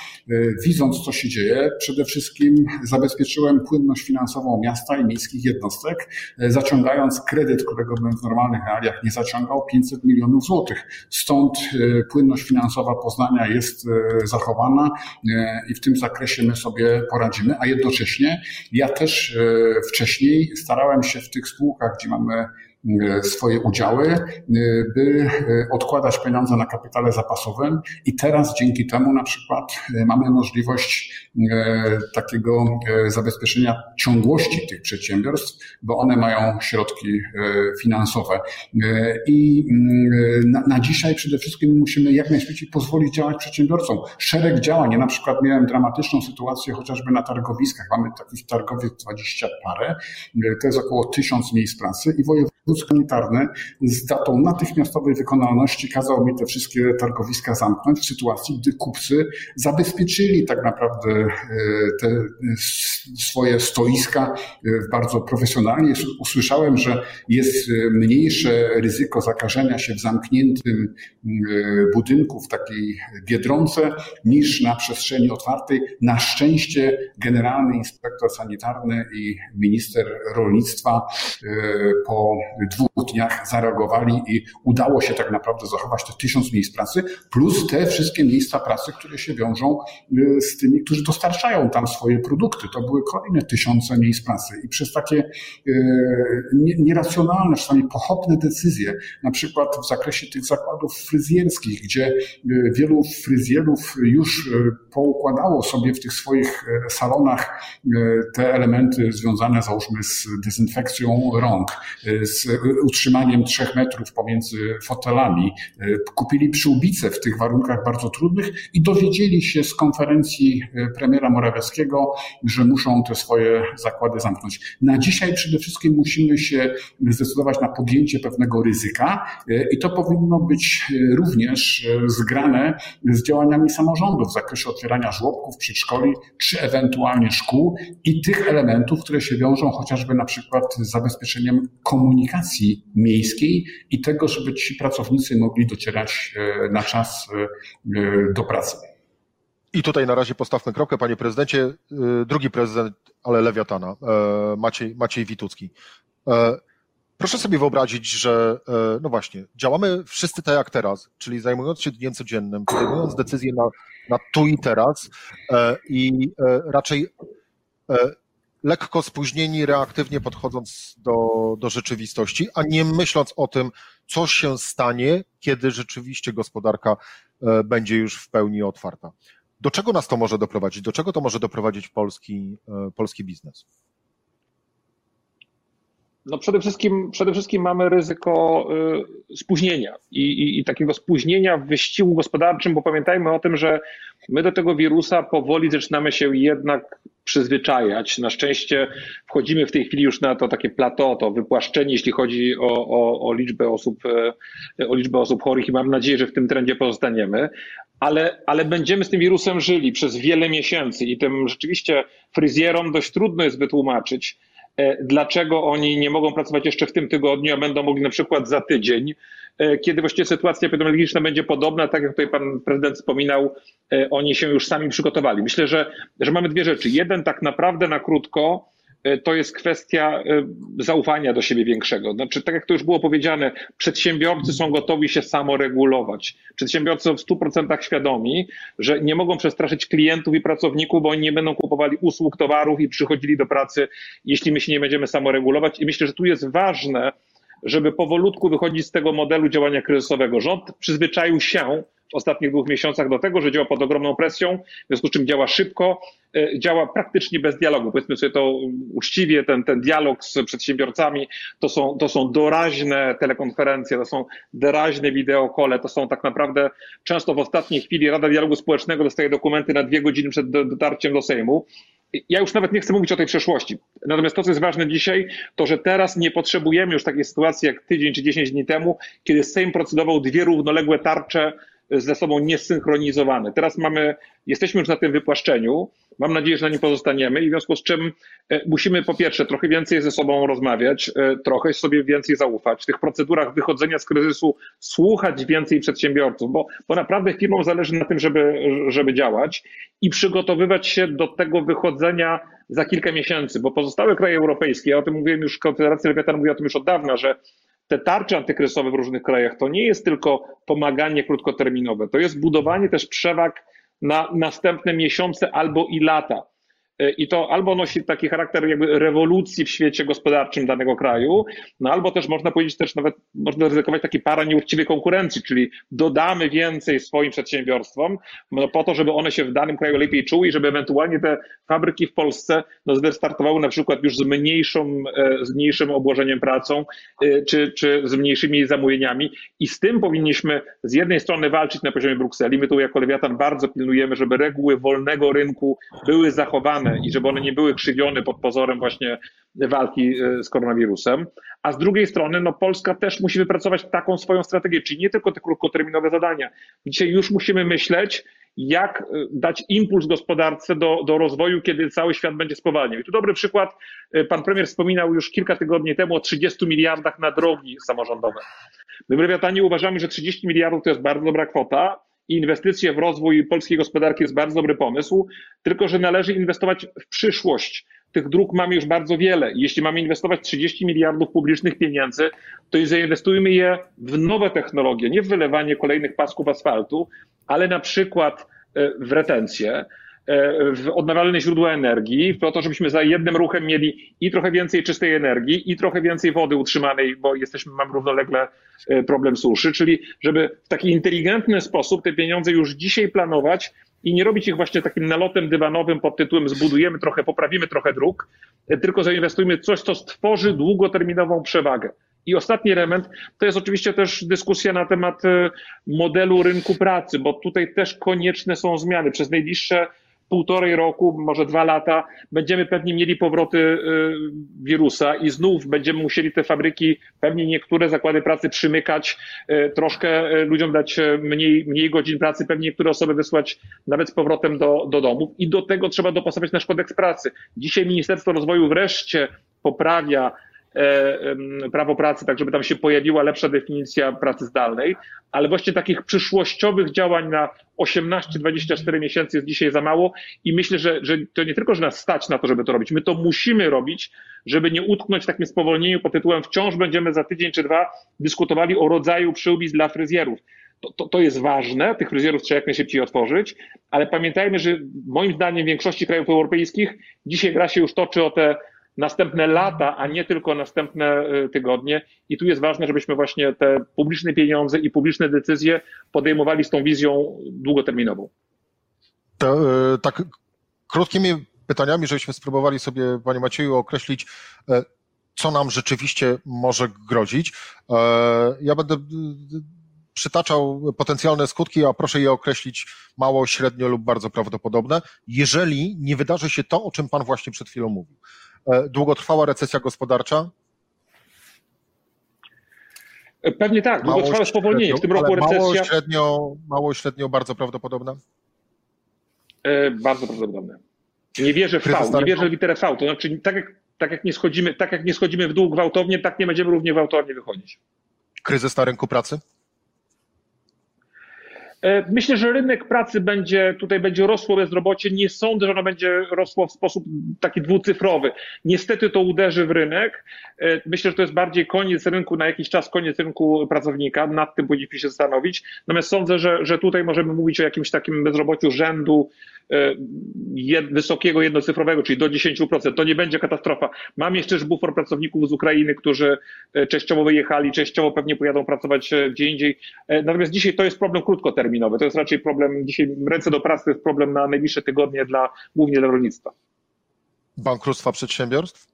Speaker 4: widząc co się dzieje, przede wszystkim zabezpieczyłem płynność finansową miasta i miejskich jednostek, zaciągając kredyt, którego bym w normalnych realiach nie zaciągał, 500 milionów milionów złotych. Stąd e, płynność finansowa Poznania jest e, zachowana e, i w tym zakresie my sobie poradzimy, a jednocześnie ja też wcześniej starałem się w tych spółkach, gdzie mamy swoje udziały, e, by e, odkładać pieniądze na kapitale zapasowym i teraz dzięki temu na przykład mamy możliwość takiego zabezpieczenia ciągłości tych przedsiębiorstw, bo one mają środki finansowe. I na, na dzisiaj przede wszystkim musimy jak najszybciej pozwolić działać przedsiębiorcom. Szereg działań. Ja na przykład miałem dramatyczną sytuację chociażby na targowiskach. Mamy takich targowisk 20 parę. To jest około tysiąc miejsc pracy i województwo humanitarny z datą natychmiastowej wykonalności kazał mi te wszystkie targowiska zamknąć w sytuacji, gdy kupcy zabezpieczyli tak naprawdę e, te swoje stoiska e, bardzo profesjonalnie. Usłyszałem, że jest mniejsze ryzyko zakażenia się w zamkniętym budynku, w takiej biedronce, niż na przestrzeni otwartej. Na szczęście generalny inspektor sanitarny i minister rolnictwa po dwóch dniach zareagowali i udało się tak naprawdę zachować te tysiąc miejsc pracy, plus te wszystkie miejsca pracy, które się wiążą y, z tymi, którzy dostarczają tam swoje produkty. To były kolejne tysiące miejsc pracy i przez takie y, nieracjonalne, czasami pochopne decyzje, na przykład w zakresie tych zakładów fryzjerskich, gdzie y, wielu fryzjerów już poukładało sobie w tych swoich salonach te elementy związane załóżmy z dezynfekcją rąk, z utrzymaniem trzech metrów pomiędzy fotelami. Kupili przyłbice w tych warunkach bardzo trudnych i dowiedzieli się z konferencji premiera Morawieckiego, że muszą te swoje zakłady zamknąć. Na dzisiaj przede wszystkim musimy się zdecydować na podjęcie pewnego ryzyka i to powinno być również zgrane z działaniami samorządów w zakresie otwierania żłobków, przedszkoli czy ewentualnie szkół i tych elementów, które się wiążą chociażby na przykład z zabezpieczeniem komunikacji miejskiej i tego, żeby ci pracownicy mogli docierać e, na czas e, e, do pracy.
Speaker 2: I tutaj na razie postawmy kropkę, panie prezydencie. Drugi prezydent, ale Lewiatana, Maciej, Maciej Witucki. Proszę sobie wyobrazić, że no właśnie, działamy wszyscy tak jak teraz, czyli zajmując się dniem codziennym, podejmując decyzje na, na tu i teraz i raczej lekko spóźnieni, reaktywnie podchodząc do, do rzeczywistości, a nie myśląc o tym, co się stanie, kiedy rzeczywiście gospodarka e, będzie już w pełni otwarta. Do czego nas to może doprowadzić? Do czego to może doprowadzić polski, e, polski biznes?
Speaker 6: No przede wszystkim, przede wszystkim mamy ryzyko y, spóźnienia i, i, i, takiego spóźnienia w wyścigu gospodarczym, bo pamiętajmy o tym, że my do tego wirusa powoli zaczynamy się jednak przyzwyczajać. Na szczęście wchodzimy w tej chwili już na to takie plateau, to wypłaszczenie, jeśli chodzi o, o, o, liczbę osób, y, o liczbę osób chorych i mam nadzieję, że w tym trendzie pozostaniemy. Ale, ale będziemy z tym wirusem żyli przez wiele miesięcy i tym rzeczywiście fryzjerom dość trudno jest wytłumaczyć, dlaczego oni nie mogą pracować jeszcze w tym tygodniu, a będą mogli na przykład za tydzień, e, kiedy właściwie sytuacja epidemiologiczna będzie podobna, tak jak tutaj pan prezydent wspominał, e, oni się już sami przygotowali. Myślę, że, że mamy dwie rzeczy. Jeden tak naprawdę na krótko, E, to jest kwestia e, zaufania do siebie większego. Znaczy, tak jak to już było powiedziane, przedsiębiorcy są gotowi się samoregulować. Przedsiębiorcy są w 100% świadomi, że nie mogą przestraszyć klientów i pracowników, bo oni nie będą kupowali usług, towarów i przychodzili do pracy, jeśli my się nie będziemy samoregulować. I myślę, że tu jest ważne, żeby powolutku wychodzić z tego modelu działania kryzysowego. Rząd przyzwyczaił się w ostatnich dwóch miesiącach do tego, że działa pod ogromną presją, w związku z czym działa szybko, e, działa praktycznie bez dialogu. Powiedzmy sobie to uczciwie, ten, ten dialog z przedsiębiorcami to są, to są doraźne telekonferencje, to są doraźne wideokole, to są tak naprawdę często w ostatniej chwili Rada Dialogu Społecznego dostaje dokumenty na dwie godziny przed dotarciem do Sejmu ja już nawet nie chcę mówić o tej przeszłości. Natomiast to, co jest ważne dzisiaj, to że teraz nie potrzebujemy już takiej sytuacji jak tydzień czy dziesięć dni temu, kiedy Sejm procedował dwie równoległe tarcze ze sobą niesynchronizowane. Teraz mamy, jesteśmy już na tym wypłaszczeniu. Mam nadzieję, że na nim pozostaniemy i w związku z czym e, musimy po pierwsze trochę więcej ze sobą rozmawiać, e, trochę sobie więcej zaufać. W tych procedurach wychodzenia z kryzysu słuchać więcej przedsiębiorców, bo, bo naprawdę firmom zależy na tym, żeby, żeby działać i przygotowywać się do tego wychodzenia za kilka miesięcy, bo pozostałe kraje europejskie, ja o tym mówiłem już, Konfederacja Lewiatan mówi o tym już od dawna, że te tarcze antykryzysowe w różnych krajach to nie jest tylko pomaganie krótkoterminowe, to jest budowanie też przewag na następne miesiące albo i lata. E, I to albo nosi taki charakter jakby rewolucji w świecie gospodarczym danego kraju, no albo też można powiedzieć też nawet, można ryzykować taki para nieuczciwej konkurencji, czyli dodamy więcej swoim przedsiębiorstwom no po to, żeby one się w danym kraju lepiej czuły i żeby ewentualnie te fabryki w Polsce no wystartowały na przykład już z mniejszą, e, z mniejszym obłożeniem pracą, e, czy, czy z mniejszymi zamówieniami i z tym powinniśmy z jednej strony walczyć na poziomie Brukseli. My tu jako Lewiatan bardzo pilnujemy, żeby reguły wolnego rynku były zachowane i żeby one nie były krzywione pod pozorem właśnie walki z koronawirusem. A z drugiej strony, no Polska też musi wypracować taką swoją strategię, czyli nie tylko te krótkoterminowe zadania. Dzisiaj już musimy myśleć, jak y, dać impuls gospodarce do, do rozwoju, kiedy cały świat będzie spowalniał. I tu dobry przykład, y, pan premier wspominał już kilka tygodni temu o 30 miliardach na drogi samorządowe. My w Lewiatanie uważamy, że 30 miliardów to jest bardzo dobra kwota inwestycje w rozwój polskiej gospodarki jest bardzo dobry pomysł, tylko że należy inwestować w przyszłość. Tych dróg mamy już bardzo wiele. Jeśli mamy inwestować 30 miliardów publicznych pieniędzy, to zainwestujmy je w nowe technologie, nie w wylewanie kolejnych pasków asfaltu, ale na przykład e, w retencję, w odnawialne źródła energii, po to, żebyśmy za jednym ruchem mieli i trochę więcej czystej energii, i trochę więcej wody utrzymanej, bo jesteśmy, mamy równolegle e, problem suszy, czyli żeby w taki inteligentny sposób te pieniądze już dzisiaj planować i nie robić ich właśnie takim nalotem dywanowym pod tytułem zbudujemy trochę, poprawimy trochę dróg, tylko zainwestujmy coś, co stworzy długoterminową przewagę. I ostatni element to jest oczywiście też dyskusja na temat e, modelu rynku pracy, bo tutaj też konieczne są zmiany. Przez najbliższe półtorej roku, może dwa lata, będziemy pewnie mieli powroty y, wirusa i znów będziemy musieli te fabryki, pewnie niektóre zakłady pracy przymykać, y, troszkę y, ludziom dać mniej, mniej godzin pracy, pewnie niektóre osoby wysłać nawet z powrotem do, do domów i do tego trzeba dopasować nasz kodeks pracy. Dzisiaj Ministerstwo Rozwoju wreszcie poprawia prawo pracy, tak żeby tam się pojawiła lepsza definicja pracy zdalnej, ale właśnie takich przyszłościowych działań na 18-24 miesięcy jest dzisiaj za mało i myślę, że, że to nie tylko, że nas stać na to, żeby to robić, my to musimy robić, żeby nie utknąć w takim spowolnieniu pod tytułem wciąż będziemy za tydzień czy dwa dyskutowali o rodzaju przyłbic dla fryzjerów. To, to, to, jest ważne, tych fryzjerów trzeba jak najszybciej otworzyć, ale pamiętajmy, że moim zdaniem w większości krajów europejskich dzisiaj gra się już toczy o te następne lata, a nie tylko następne y, tygodnie. I tu jest ważne, żebyśmy właśnie te publiczne pieniądze i publiczne decyzje podejmowali z tą wizją długoterminową.
Speaker 2: To, y, tak krótkimi pytaniami, żebyśmy spróbowali sobie, Panie Macieju, określić, y, co nam rzeczywiście może grozić. Ja będę przytaczał potencjalne skutki, a proszę je określić mało, średnio lub bardzo prawdopodobne, jeżeli nie wydarzy się to, o czym Pan właśnie przed chwilą mówił. E, długotrwała recesja gospodarcza?
Speaker 6: Pewnie tak, długotrwałe spowolnienie. W tym roku recesja.
Speaker 2: Mało średnio, mało średnio bardzo prawdopodobne?
Speaker 6: E, bardzo prawdopodobne. Nie wierzę w V, nie wierzę w literę V. To znaczy, tak jak, tak, jak nie schodzimy, tak jak nie schodzimy w dół gwałtownie, tak nie będziemy równie gwałtownie wychodzić.
Speaker 2: Kryzys na rynku pracy?
Speaker 6: E, myślę, że rynek pracy będzie, tutaj będzie rosło bezrobocie. Nie sądzę, że ono będzie rosło w sposób taki dwucyfrowy. Niestety to uderzy w rynek. E, myślę, że to jest bardziej koniec rynku, na jakiś czas koniec rynku pracownika. Nad tym powinniśmy się zastanowić. Natomiast sądzę, że, że tutaj możemy mówić o jakimś takim bezrobociu rzędu E, jed, wysokiego jednocyfrowego, czyli do 10%. To nie będzie katastrofa. Mam jeszcze bufor pracowników z Ukrainy, którzy częściowo wyjechali, częściowo pewnie pojadą pracować gdzie indziej. Natomiast dzisiaj to jest problem krótkoterminowy. To jest raczej problem, dzisiaj ręce do pracy to jest problem na najbliższe tygodnie dla, głównie dla rolnictwa.
Speaker 2: Bankructwa przedsiębiorstw?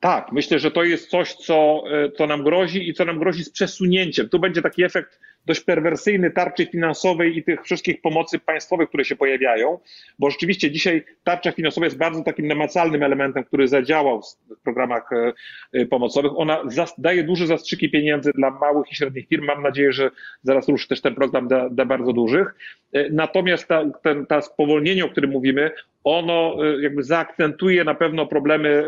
Speaker 6: Tak, myślę, że to jest coś, co, co nam grozi i co nam grozi z przesunięciem. Tu będzie taki efekt dość perwersyjny tarczy finansowej i tych wszystkich pomocy państwowych, które się pojawiają, bo rzeczywiście dzisiaj tarcza finansowa jest bardzo takim namacalnym elementem, który zadziałał w programach e, e, pomocowych. Ona daje duże zastrzyki pieniędzy dla małych i średnich firm. Mam nadzieję, że zaraz ruszy też ten program dla, bardzo dużych. E, natomiast ta, ten, ta spowolnienie, o którym mówimy, ono jakby zaakcentuje na pewno problemy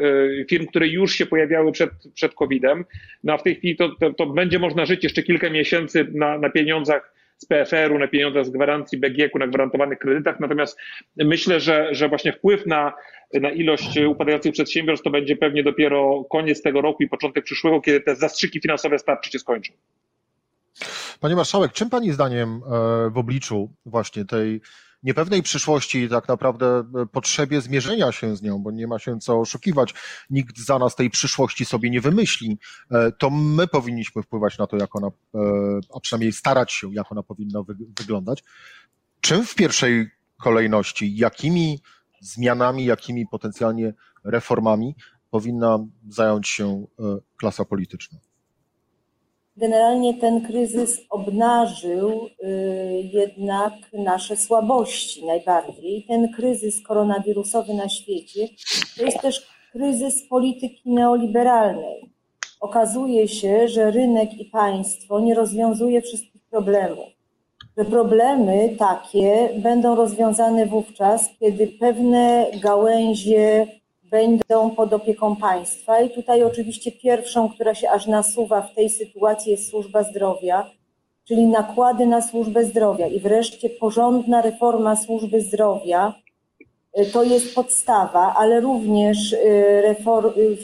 Speaker 6: firm, które już się pojawiały przed, przed COVID-em. No a w tej chwili to, to, to będzie można żyć jeszcze kilka miesięcy na, na pieniądzach z PFR-u, na pieniądzach z gwarancji BGK-u, na gwarantowanych kredytach. Natomiast myślę, że, że właśnie wpływ na, na ilość upadających przedsiębiorstw to będzie pewnie dopiero koniec tego roku i początek przyszłego, kiedy te zastrzyki finansowe starczy się skończą.
Speaker 2: Panie Marszałek, czym Pani zdaniem e, w obliczu właśnie tej niepewnej przyszłości, tak naprawdę e, potrzebie zmierzenia się z nią, bo nie ma się co oszukiwać. Nikt za nas tej przyszłości sobie nie wymyśli. E, to my powinniśmy wpływać na to, jak ona, e, a przynajmniej starać się, jak ona powinna wyglądać. Czym w pierwszej kolejności, jakimi zmianami, jakimi potencjalnie reformami powinna zająć się klasa polityczna?
Speaker 5: Generalnie ten kryzys obnażył y, jednak nasze słabości najbardziej. Ten kryzys koronawirusowy na świecie to jest też kryzys polityki neoliberalnej. Okazuje się, że rynek i państwo nie rozwiązuje wszystkich problemów. Że problemy takie będą rozwiązane wówczas, kiedy pewne gałęzie będą pod opieką państwa. I tutaj oczywiście pierwszą, która się aż nasuwa w tej sytuacji jest służba zdrowia, czyli nakłady na służbę zdrowia i wreszcie porządna reforma służby zdrowia. Y, to jest podstawa, ale również y, reform, y,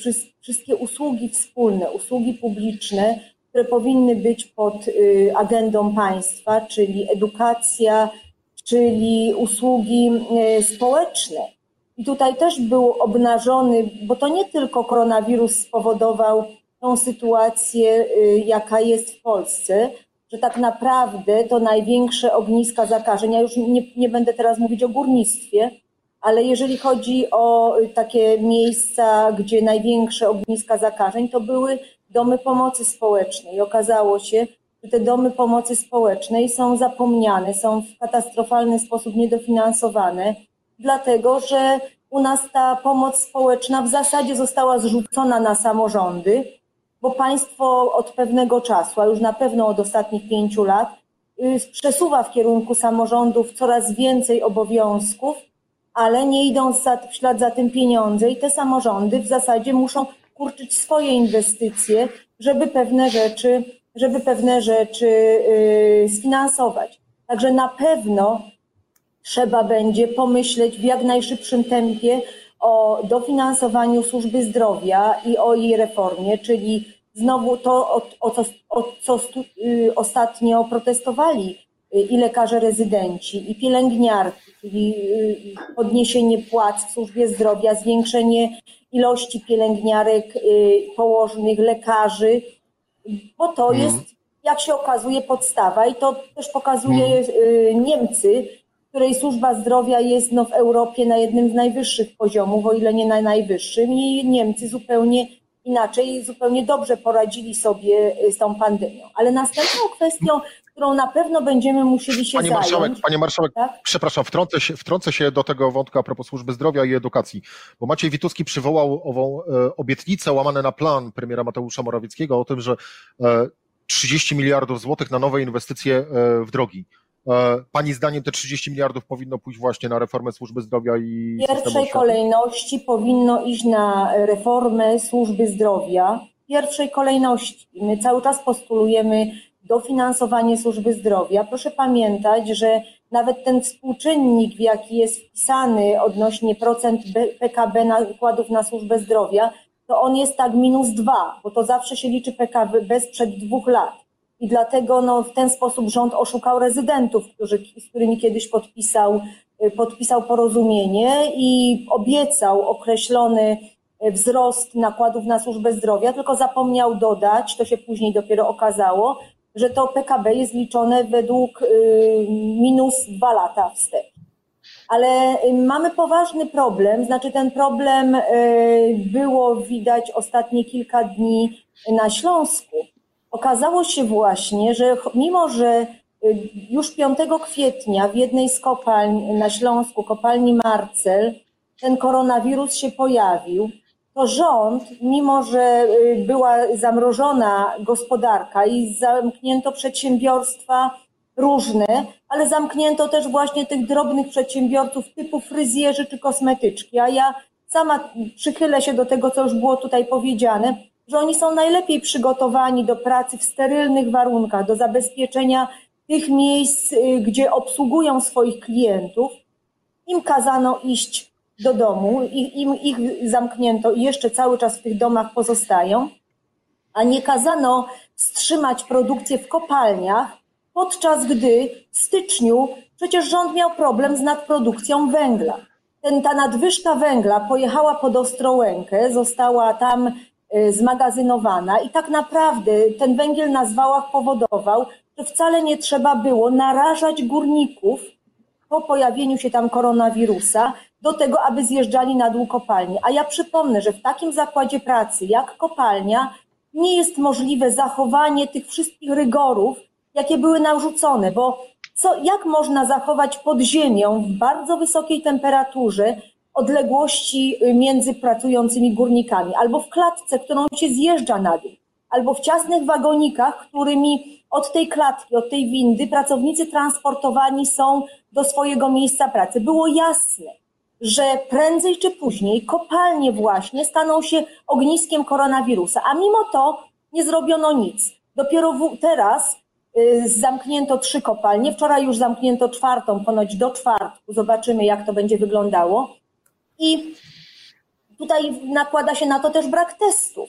Speaker 5: wszystkie usługi wspólne, usługi publiczne, które powinny być pod agendą państwa, czyli edukacja, czyli usługi społeczne i tutaj też był obnażony, bo to nie tylko koronawirus spowodował tą sytuację, y, jaka jest w Polsce, że tak naprawdę to największe ogniska zakażeń, ja już nie, nie będę teraz mówić o górnictwie, ale jeżeli chodzi o y, takie miejsca, gdzie największe ogniska zakażeń, to były domy pomocy społecznej. Okazało się, że te domy pomocy społecznej są zapomniane, są w katastrofalny sposób niedofinansowane dlatego że u nas ta pomoc społeczna w zasadzie została zrzucona na samorządy, bo państwo od pewnego czasu, a już na pewno od ostatnich pięciu lat, y, przesuwa w kierunku samorządów coraz więcej obowiązków, ale nie idą w ślad za tym pieniądze i te samorządy w zasadzie muszą kurczyć swoje inwestycje, żeby pewne rzeczy, żeby pewne rzeczy y, sfinansować. Także na pewno trzeba będzie pomyśleć w jak najszybszym tempie o dofinansowaniu służby zdrowia i o jej reformie, czyli znowu to, o, o co, o co stu, y, ostatnio protestowali y, i lekarze rezydenci, i pielęgniarki, czyli y, podniesienie płac w służbie zdrowia, zwiększenie ilości pielęgniarek, y, położnych, lekarzy, bo to mm. jest, jak się okazuje, podstawa i to też pokazuje mm. Niemcy, której służba zdrowia jest no, w Europie na jednym z najwyższych poziomów, o ile nie na najwyższym, i Niemcy zupełnie inaczej, zupełnie dobrze poradzili sobie y, z tą pandemią. Ale następną kwestią, którą na pewno będziemy musieli się
Speaker 2: Pani
Speaker 5: zająć.
Speaker 2: Marszałek, Panie Marszałek,
Speaker 5: tak?
Speaker 2: przepraszam, wtrącę się, wtrącę się do tego wątku a propos służby zdrowia i edukacji, bo Maciej Wituski przywołał ową e, obietnicę łamane na plan premiera Mateusza Morawieckiego o tym, że e, 30 miliardów złotych na nowe inwestycje e, w drogi. E, pani zdaniem te 30 miliardów powinno pójść właśnie na reformę służby zdrowia i
Speaker 5: W pierwszej kolejności powinno iść na reformę służby zdrowia. W pierwszej kolejności. My cały czas postulujemy dofinansowanie służby zdrowia. Proszę pamiętać, że nawet ten współczynnik, w jaki jest wpisany odnośnie procent PKB nakładów na służbę zdrowia, to on jest tak minus dwa, bo to zawsze się liczy PKB sprzed dwóch lat. I dlatego no, w ten sposób rząd oszukał rezydentów, którzy, z którymi kiedyś podpisał, y, podpisał porozumienie i obiecał określony y, wzrost nakładów na służbę zdrowia, tylko zapomniał dodać, to się później dopiero okazało, że to PKB jest liczone według y, minus dwa lata wstecz. Ale mamy poważny problem, znaczy ten problem było widać ostatnie kilka dni na Śląsku Okazało się właśnie, że mimo, że y, już 5 kwietnia w jednej z kopalń na Śląsku, kopalni Marcel, ten koronawirus się pojawił, to rząd, mimo że y, była zamrożona gospodarka i zamknięto przedsiębiorstwa różne, ale zamknięto też właśnie tych drobnych przedsiębiorców typu fryzjerzy czy kosmetyczki. A ja sama przychylę się do tego, co już było tutaj powiedziane że oni są najlepiej przygotowani do pracy w sterylnych warunkach, do zabezpieczenia tych miejsc, y, gdzie obsługują swoich klientów. Im kazano iść do domu, im ich zamknięto i jeszcze cały czas w tych domach pozostają, a nie kazano wstrzymać produkcję w kopalniach, podczas gdy w styczniu przecież rząd miał problem z nadprodukcją węgla. Ten, ta nadwyżka węgla pojechała pod Ostrołękę, została tam zmagazynowana i tak naprawdę ten węgiel na zwałach powodował, że wcale nie trzeba było narażać górników po pojawieniu się tam koronawirusa do tego, aby zjeżdżali na dół kopalni. A ja przypomnę, że w takim zakładzie pracy jak kopalnia nie jest możliwe zachowanie tych wszystkich rygorów, jakie były narzucone, bo co, jak można zachować pod ziemią w bardzo wysokiej temperaturze odległości y, między pracującymi górnikami, albo w klatce, którą się zjeżdża na dół, albo w ciasnych wagonikach, którymi od tej klatki, od tej windy pracownicy transportowani są do swojego miejsca pracy. Było jasne, że prędzej czy później kopalnie właśnie staną się ogniskiem koronawirusa, a mimo to nie zrobiono nic. Dopiero teraz y, zamknięto trzy kopalnie, wczoraj już zamknięto czwartą, ponoć do czwartku. Zobaczymy, jak to będzie wyglądało. I tutaj nakłada się na to też brak testów.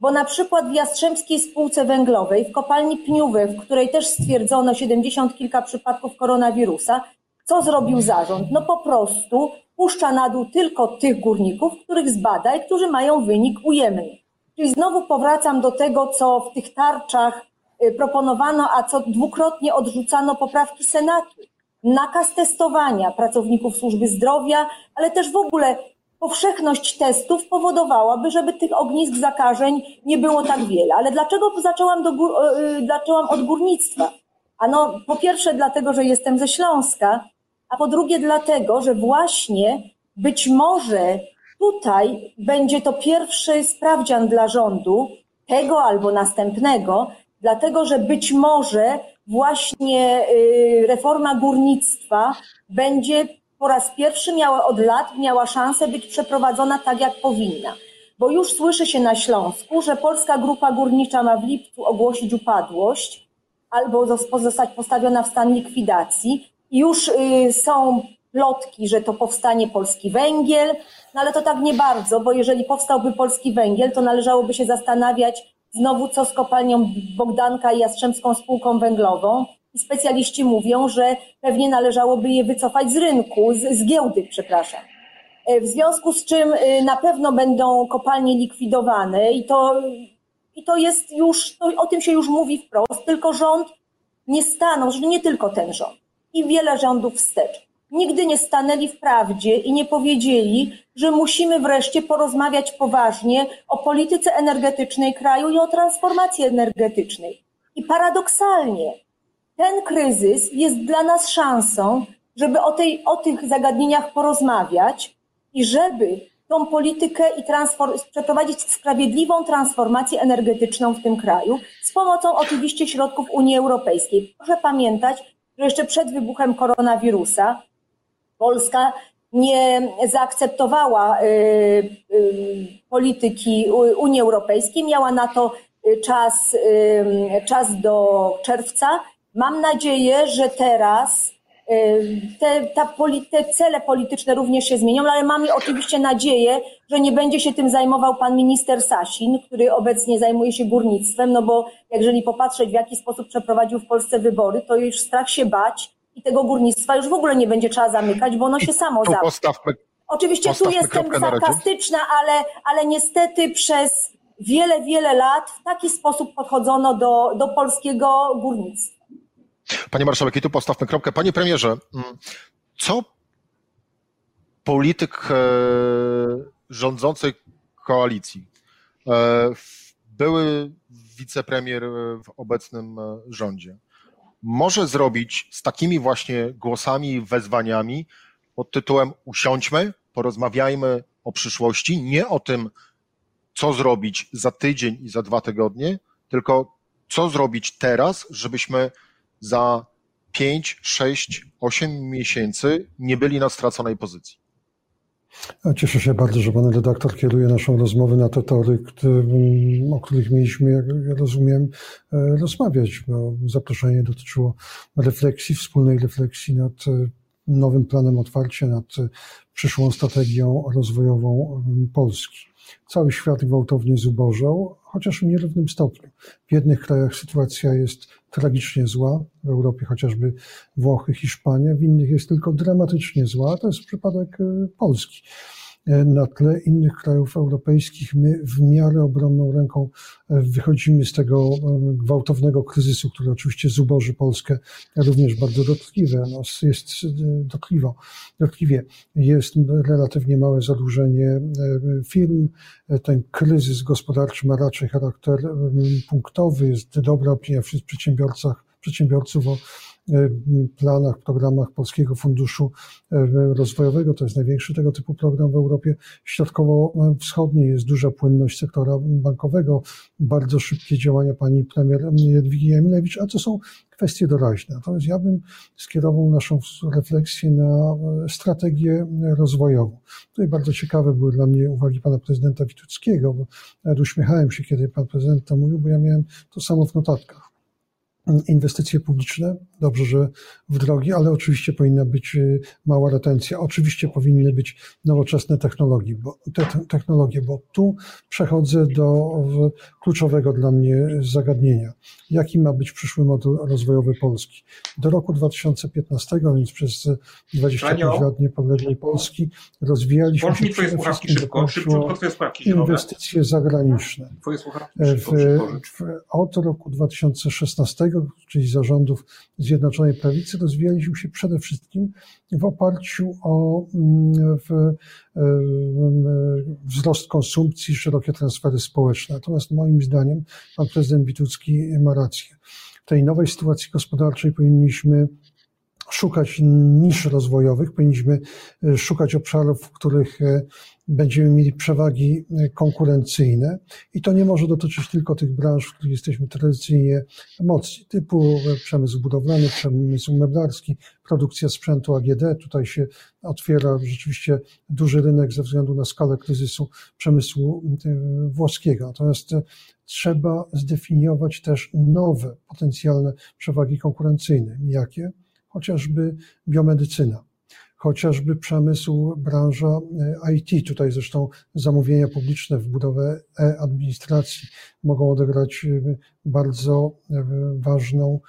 Speaker 5: Bo na przykład w Jastrzębskiej Spółce Węglowej, w kopalni Pniuwy, w której też stwierdzono 70 kilka przypadków koronawirusa, co zrobił zarząd? No po prostu puszcza na dół tylko tych górników, których zbada i którzy mają wynik ujemny. Czyli znowu powracam do tego, co w tych tarczach y, proponowano, a co dwukrotnie odrzucano poprawki Senatu. Nakaz testowania pracowników służby zdrowia, ale też w ogóle powszechność testów powodowałaby, żeby tych ognisk zakażeń nie było tak wiele. Ale dlaczego zaczęłam, do gór, y, zaczęłam od górnictwa? Ano, po pierwsze dlatego, że jestem ze Śląska, a po drugie dlatego, że właśnie być może tutaj będzie to pierwszy sprawdzian dla rządu, tego albo następnego, dlatego że być może właśnie y, reforma górnictwa będzie po raz pierwszy miała od lat, miała szansę być przeprowadzona tak, jak powinna. Bo już słyszy się na Śląsku, że Polska Grupa Górnicza ma w lipcu ogłosić upadłość albo zostać postawiona w stan likwidacji. Już y, są plotki, że to powstanie polski węgiel, no ale to tak nie bardzo, bo jeżeli powstałby polski węgiel, to należałoby się zastanawiać znowu co z kopalnią Bogdanka i Jastrzębską Spółką Węglową, specjaliści mówią, że pewnie należałoby je wycofać z rynku, z, z giełdy, przepraszam. E, w związku z czym e, na pewno będą kopalnie likwidowane i to, i to jest już, to, o tym się już mówi wprost, tylko rząd nie stanął, że nie tylko ten rząd i wiele rządów wstecz. Nigdy nie stanęli w prawdzie i nie powiedzieli, że musimy wreszcie porozmawiać poważnie o polityce energetycznej kraju i o transformacji energetycznej. I paradoksalnie ten kryzys jest dla nas szansą, żeby o, tej, o tych zagadnieniach porozmawiać i żeby tą politykę i przeprowadzić sprawiedliwą transformację energetyczną w tym kraju z pomocą oczywiście środków Unii Europejskiej. Proszę pamiętać, że jeszcze przed wybuchem koronawirusa Polska nie zaakceptowała y, y, polityki Unii Europejskiej, miała na to czas, y, czas do czerwca. Mam nadzieję, że teraz te, ta, te cele polityczne również się zmienią, ale mamy oczywiście nadzieję, że nie będzie się tym zajmował pan minister Sasin, który obecnie zajmuje się górnictwem, no bo jeżeli popatrzeć w jaki sposób przeprowadził w Polsce wybory, to już strach się bać i tego górnictwa już w ogóle nie będzie trzeba zamykać, bo ono się samo zamknie. Oczywiście tu jestem sarkastyczna, ale, ale niestety przez wiele, wiele lat w taki sposób podchodzono do, do polskiego górnictwa.
Speaker 2: Panie marszałek, i tu postawmy kropkę. Panie premierze, mm, co polityk e, rządzącej koalicji, e, były wicepremier w obecnym e, rządzie, może zrobić z takimi właśnie głosami wezwaniami pod tytułem usiądźmy, porozmawiajmy o przyszłości, nie o tym, co zrobić za tydzień i za dwa tygodnie, tylko co zrobić teraz, żebyśmy za 5, 6, 8 miesięcy nie byli na straconej pozycji.
Speaker 3: Cieszę się bardzo, że pan redaktor kieruje naszą rozmowę na te tory, o których mieliśmy, jak rozumiem, e, rozmawiać, bo zaproszenie dotyczyło refleksji, wspólnej refleksji nad e, nowym planem otwarcia, nad e, przyszłą strategią rozwojową Polski. Cały świat gwałtownie zubożał, chociaż w nierównym stopniu. W jednych krajach sytuacja jest tragicznie zła, w Europie chociażby Włochy, Hiszpania, w innych jest tylko dramatycznie zła. To jest przypadek e, Polski. Na tle innych krajów europejskich my w miarę obronną ręką wychodzimy z tego gwałtownego kryzysu, który oczywiście zuboży Polskę również bardzo dotkliwe. No, jest dotkliwo, dotkliwie. Jest relatywnie małe zadłużenie firm. Ten kryzys gospodarczy ma raczej charakter punktowy. Jest dobra opinia wśród przedsiębiorcach, przedsiębiorców o E, planach, programach Polskiego Funduszu e, Rozwojowego. To jest największy tego typu program w Europie Środkowo-Wschodniej. Jest duża płynność sektora bankowego, bardzo szybkie działania pani premier Jadwigi Jamilewicz, a to są kwestie doraźne. Natomiast ja bym skierował naszą refleksję na strategię rozwojową. Tutaj bardzo ciekawe były dla mnie uwagi pana prezydenta Wituckiego, bo nawet uśmiechałem się, kiedy pan prezydent to mówił, bo ja miałem to samo w notatkach inwestycje publiczne, dobrze, że w drogi, ale oczywiście powinna być y, mała retencja. Oczywiście powinny być nowoczesne technologie, bo, te, technologie, bo tu przechodzę do kluczowego dla mnie zagadnienia. Jaki ma być przyszły model rozwojowy Polski? Do roku 2015, więc przez 25 lat niepodległej Polski rozwijaliśmy
Speaker 7: Włącz się twoje słuchawki szybko, szybko
Speaker 3: Inwestycje zagraniczne.
Speaker 7: Szybko, w,
Speaker 3: w, od roku 2016 czyli zarządów Zjednoczonej Prawicy, rozwijaliśmy się przede wszystkim w oparciu o mm, w, e, wzrost konsumpcji, szerokie transfery społeczne. Natomiast moim zdaniem pan prezydent Witucki ma rację. W tej nowej sytuacji gospodarczej powinniśmy szukać nisz rozwojowych, powinniśmy e, szukać obszarów, w których e, będziemy mieli przewagi e, konkurencyjne i to nie może dotyczyć tylko tych branż, w których jesteśmy tradycyjnie mocni, typu przemysł budowlany, przemysł meblarski, produkcja sprzętu AGD. Tutaj się otwiera rzeczywiście duży rynek ze względu na skalę kryzysu przemysłu włoskiego. Natomiast trzeba zdefiniować też nowe potencjalne przewagi konkurencyjne. Jakie? Chociażby biomedycyna, chociażby przemysł, branża e, IT. Tutaj zresztą zamówienia publiczne w budowę e-administracji mogą odegrać e, bardzo e, ważną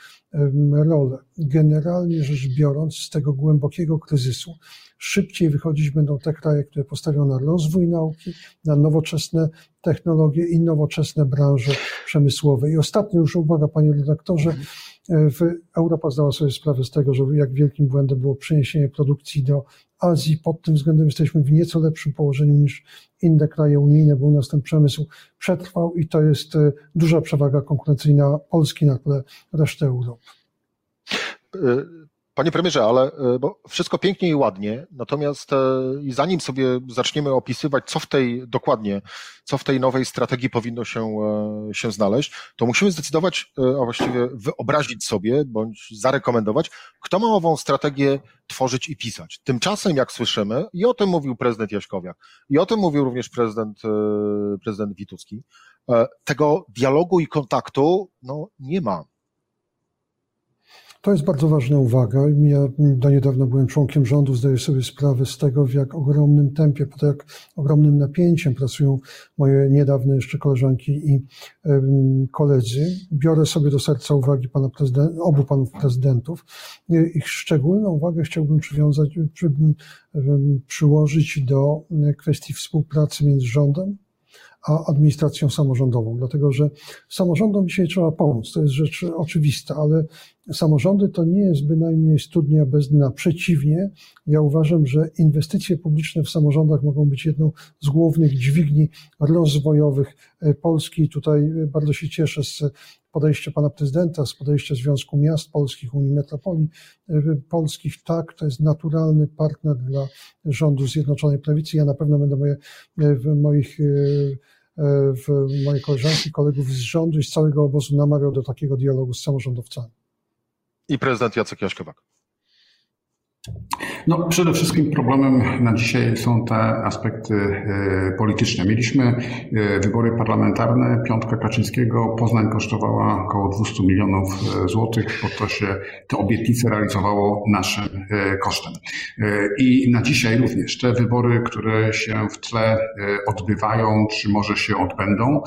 Speaker 3: rolę. Generalnie rzecz biorąc, z tego głębokiego kryzysu szybciej wychodzić będą te kraje, które postawią na rozwój nauki, na nowoczesne technologie i nowoczesne branże przemysłowe. I ostatnia już uwaga, panie redaktorze, Europa zdała sobie sprawę z tego, że jak wielkim błędem było przeniesienie produkcji do Azji. Pod tym względem jesteśmy w nieco lepszym położeniu niż inne kraje unijne, bo u nas ten przemysł przetrwał i to jest e, duża przewaga konkurencyjna Polski na tle reszty Europy.
Speaker 2: Panie premierze, ale e, bo wszystko pięknie i ładnie, natomiast e, i zanim sobie zaczniemy opisywać, co w tej dokładnie, co w tej nowej strategii powinno się, e, się znaleźć, to musimy zdecydować, a właściwie wyobrazić sobie bądź zarekomendować, kto ma ową strategię tworzyć i pisać. Tymczasem, jak słyszymy, i o tym mówił prezydent Jaśkowiak, i o tym mówił również prezydent, prezydent Witucki, tego dialogu i kontaktu no, nie ma.
Speaker 3: To jest bardzo ważna uwaga. Ja do niedawna byłem członkiem rządu, zdaję sobie sprawę z tego, w jak ogromnym tempie, pod jak ogromnym napięciem pracują moje niedawne jeszcze koleżanki i koledzy. Biorę sobie do serca uwagi pana prezydent, obu panów prezydentów. Ich szczególną uwagę chciałbym przywiązać, przy, przyłożyć do kwestii współpracy między rządem a administracją samorządową, dlatego że samorządom dzisiaj trzeba pomóc. To jest rzecz oczywista, ale samorządy to nie jest bynajmniej studnia bez dna. Przeciwnie, ja uważam, że inwestycje publiczne w samorządach mogą być jedną z głównych dźwigni rozwojowych Polski. Tutaj bardzo się cieszę z podejścia pana prezydenta, z podejścia Związku Miast Polskich, Unii Metropolii Polskich. Tak, to jest naturalny partner dla rządu Zjednoczonej Prawicy. Ja na pewno będę moje, w moich w moje koleżanki, kolegów z rządu i z całego obozu namawiał do takiego dialogu z samorządowcami
Speaker 2: i prezydent Jacek Jaśkowiak.
Speaker 4: No, przede wszystkim problemem na dzisiaj są te aspekty e, polityczne. Mieliśmy e, wybory parlamentarne, piątka Kaczyńskiego, Poznań kosztowała około 200 milionów e, złotych, bo to się te obietnice realizowało naszym kosztem. I na dzisiaj również te wybory, które się w tle odbywają, czy może się odbędą,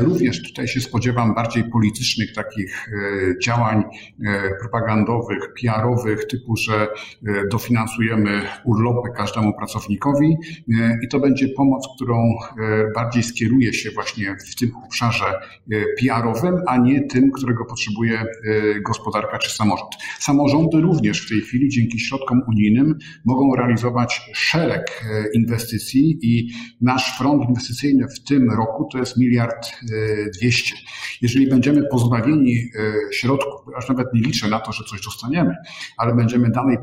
Speaker 4: również tutaj się spodziewam bardziej politycznych takich działań propagandowych, PR-owych, typu, że dofinansujemy urlopy każdemu pracownikowi i to będzie pomoc, którą bardziej skieruje się właśnie w tym obszarze PR-owym, a nie tym, którego potrzebuje gospodarka czy samorząd. Samorządy również w tej chwili dzięki środkom unijnym mogą realizować szereg inwestycji i nasz front inwestycyjny w tym roku to jest miliard dwieście. Jeżeli będziemy pozbawieni e, środków, aż nawet nie liczę na to, że coś dostaniemy, ale będziemy dalej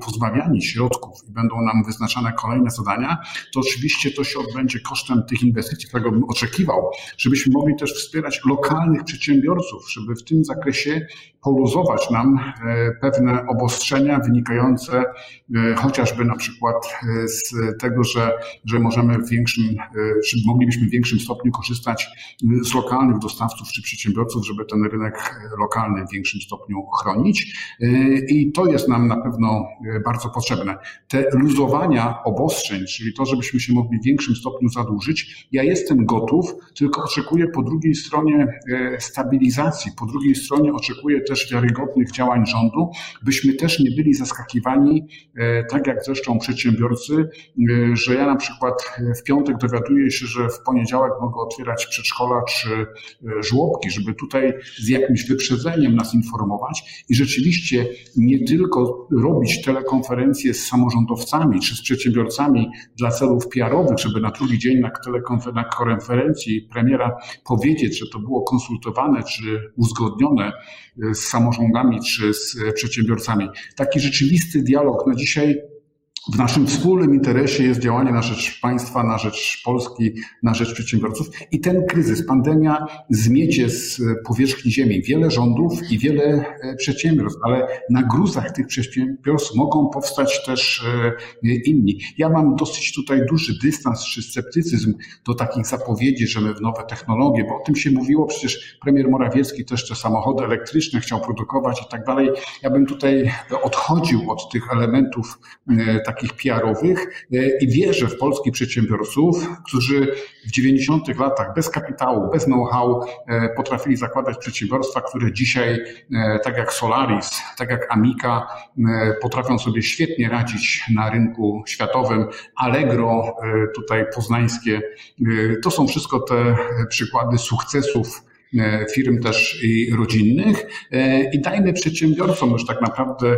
Speaker 4: środków i będą nam wyznaczane kolejne zadania, to oczywiście to się odbędzie kosztem tych inwestycji, którego bym oczekiwał, żebyśmy mogli też wspierać lokalnych przedsiębiorców, żeby w tym zakresie poluzować nam e, pewne obostrzenia wynikające e, chociażby na przykład z tego, że, że możemy w większym, czy moglibyśmy w większym stopniu korzystać z lokalnych dostawców czy przedsiębiorców, żeby ten rynek lokalny w większym stopniu chronić. I to jest nam na pewno bardzo potrzebne. Te luzowania obostrzeń, czyli to, żebyśmy się mogli w większym stopniu zadłużyć, ja jestem gotów, tylko oczekuję po drugiej stronie e, stabilizacji, po drugiej stronie oczekuję też wiarygodnych działań rządu, byśmy też nie byli zaskakiwani, e, tak jak zresztą przedsiębiorcy, e, że ja na przykład w piątek dowiaduję się, że w poniedziałek mogę otwierać przedszkola czy żłobki, żeby tutaj z jakimś wyprzedzeniem nas informować i rzeczywiście nie tylko robić telekonferencje z samorządowcami czy z przedsiębiorcami dla celów PR-owych, żeby na drugi dzień na, na konferencji premiera powiedzieć, że to było konsultowane czy uzgodnione z samorządami czy z przedsiębiorcami. Taki rzeczywisty dialog na dzisiaj w naszym wspólnym interesie jest działanie na rzecz państwa, na rzecz Polski, na rzecz przedsiębiorców i ten kryzys, pandemia zmiecie z powierzchni ziemi wiele rządów i wiele e, przedsiębiorstw, ale na gruzach tych przedsiębiorstw mogą powstać też e, inni. Ja mam dosyć tutaj duży dystans czy sceptycyzm do takich zapowiedzi, że my w nowe technologie, bo o tym się mówiło, przecież premier Morawiecki też te samochody elektryczne chciał produkować i tak dalej. Ja bym tutaj odchodził od tych elementów e, takich PR-owych e, i wierzę w polskich przedsiębiorców, którzy w 90 latach bez kapitału, bez know-how e, potrafili zakładać przedsiębiorstwa, które dzisiaj, e, tak jak Solaris, tak jak Amica, potrafią sobie świetnie radzić na rynku światowym. Allegro, tutaj poznańskie, to są wszystko te przykłady sukcesów firm też i rodzinnych e, i dajmy przedsiębiorcom już tak naprawdę e,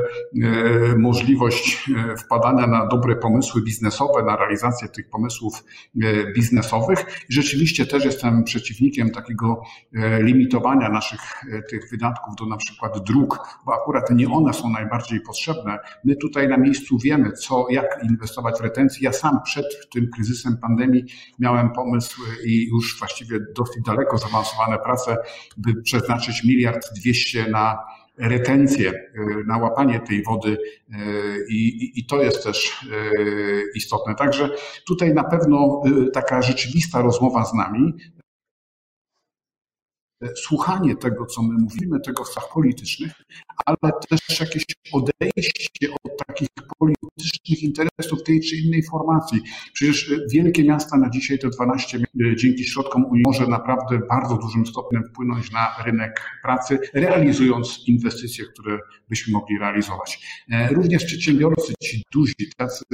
Speaker 4: możliwość wpadania na dobre pomysły biznesowe, na realizację tych pomysłów biznesowych. Rzeczywiście też jestem przeciwnikiem takiego limitowania naszych tych wydatków do na przykład dróg, bo akurat nie one są najbardziej potrzebne. My tutaj na miejscu wiemy, co, jak inwestować w retencję. Ja sam przed tym kryzysem pandemii miałem pomysł i już właściwie dosyć daleko zaawansowane prace by przeznaczyć miliard dwieście na retencję, e, na łapanie tej wody e, i, i, to jest też e, istotne. Także tutaj na pewno taka rzeczywista rozmowa z nami słuchanie tego, co my mówimy, tego w stach politycznych, ale też jakieś odejście od takich politycznych interesów tej czy innej formacji. Przecież wielkie miasta na dzisiaj, te 12 dzięki środkom Unii może naprawdę bardzo dużym stopniem wpłynąć na rynek pracy, realizując inwestycje, które byśmy mogli realizować. E, również przedsiębiorcy, ci duzi, tacy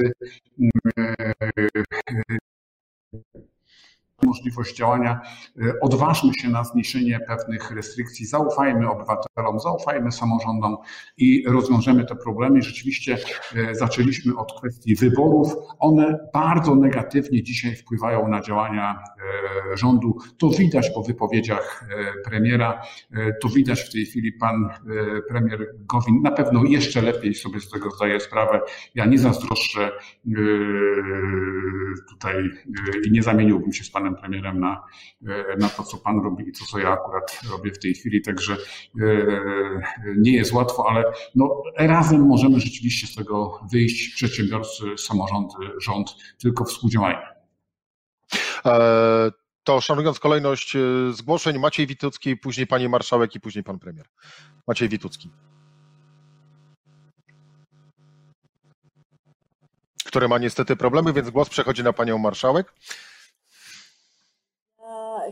Speaker 4: możliwość działania, e, odważmy się na zniesienie pewnych restrykcji, zaufajmy obywatelom, zaufajmy samorządom i rozwiążemy te problemy. Rzeczywiście e, zaczęliśmy od kwestii wyborów. One bardzo negatywnie dzisiaj wpływają na działania e, rządu. To widać po wypowiedziach premiera, to widać w tej chwili pan premier Gowin na pewno jeszcze lepiej sobie z tego zdaje sprawę. Ja nie zazdroszczę tutaj i nie zamieniłbym się z panem panem premierem na, e, na to, co pan robi i to, co ja akurat robię w tej chwili. Także e, nie jest łatwo, ale no, razem możemy rzeczywiście z tego wyjść. Przedsiębiorcy, samorządy, rząd, tylko współdziałajmy.
Speaker 2: E, to szanując kolejność zgłoszeń, Maciej Witucki, później pani marszałek i później pan premier. Maciej Witucki. który ma niestety problemy, więc głos przechodzi na panią marszałek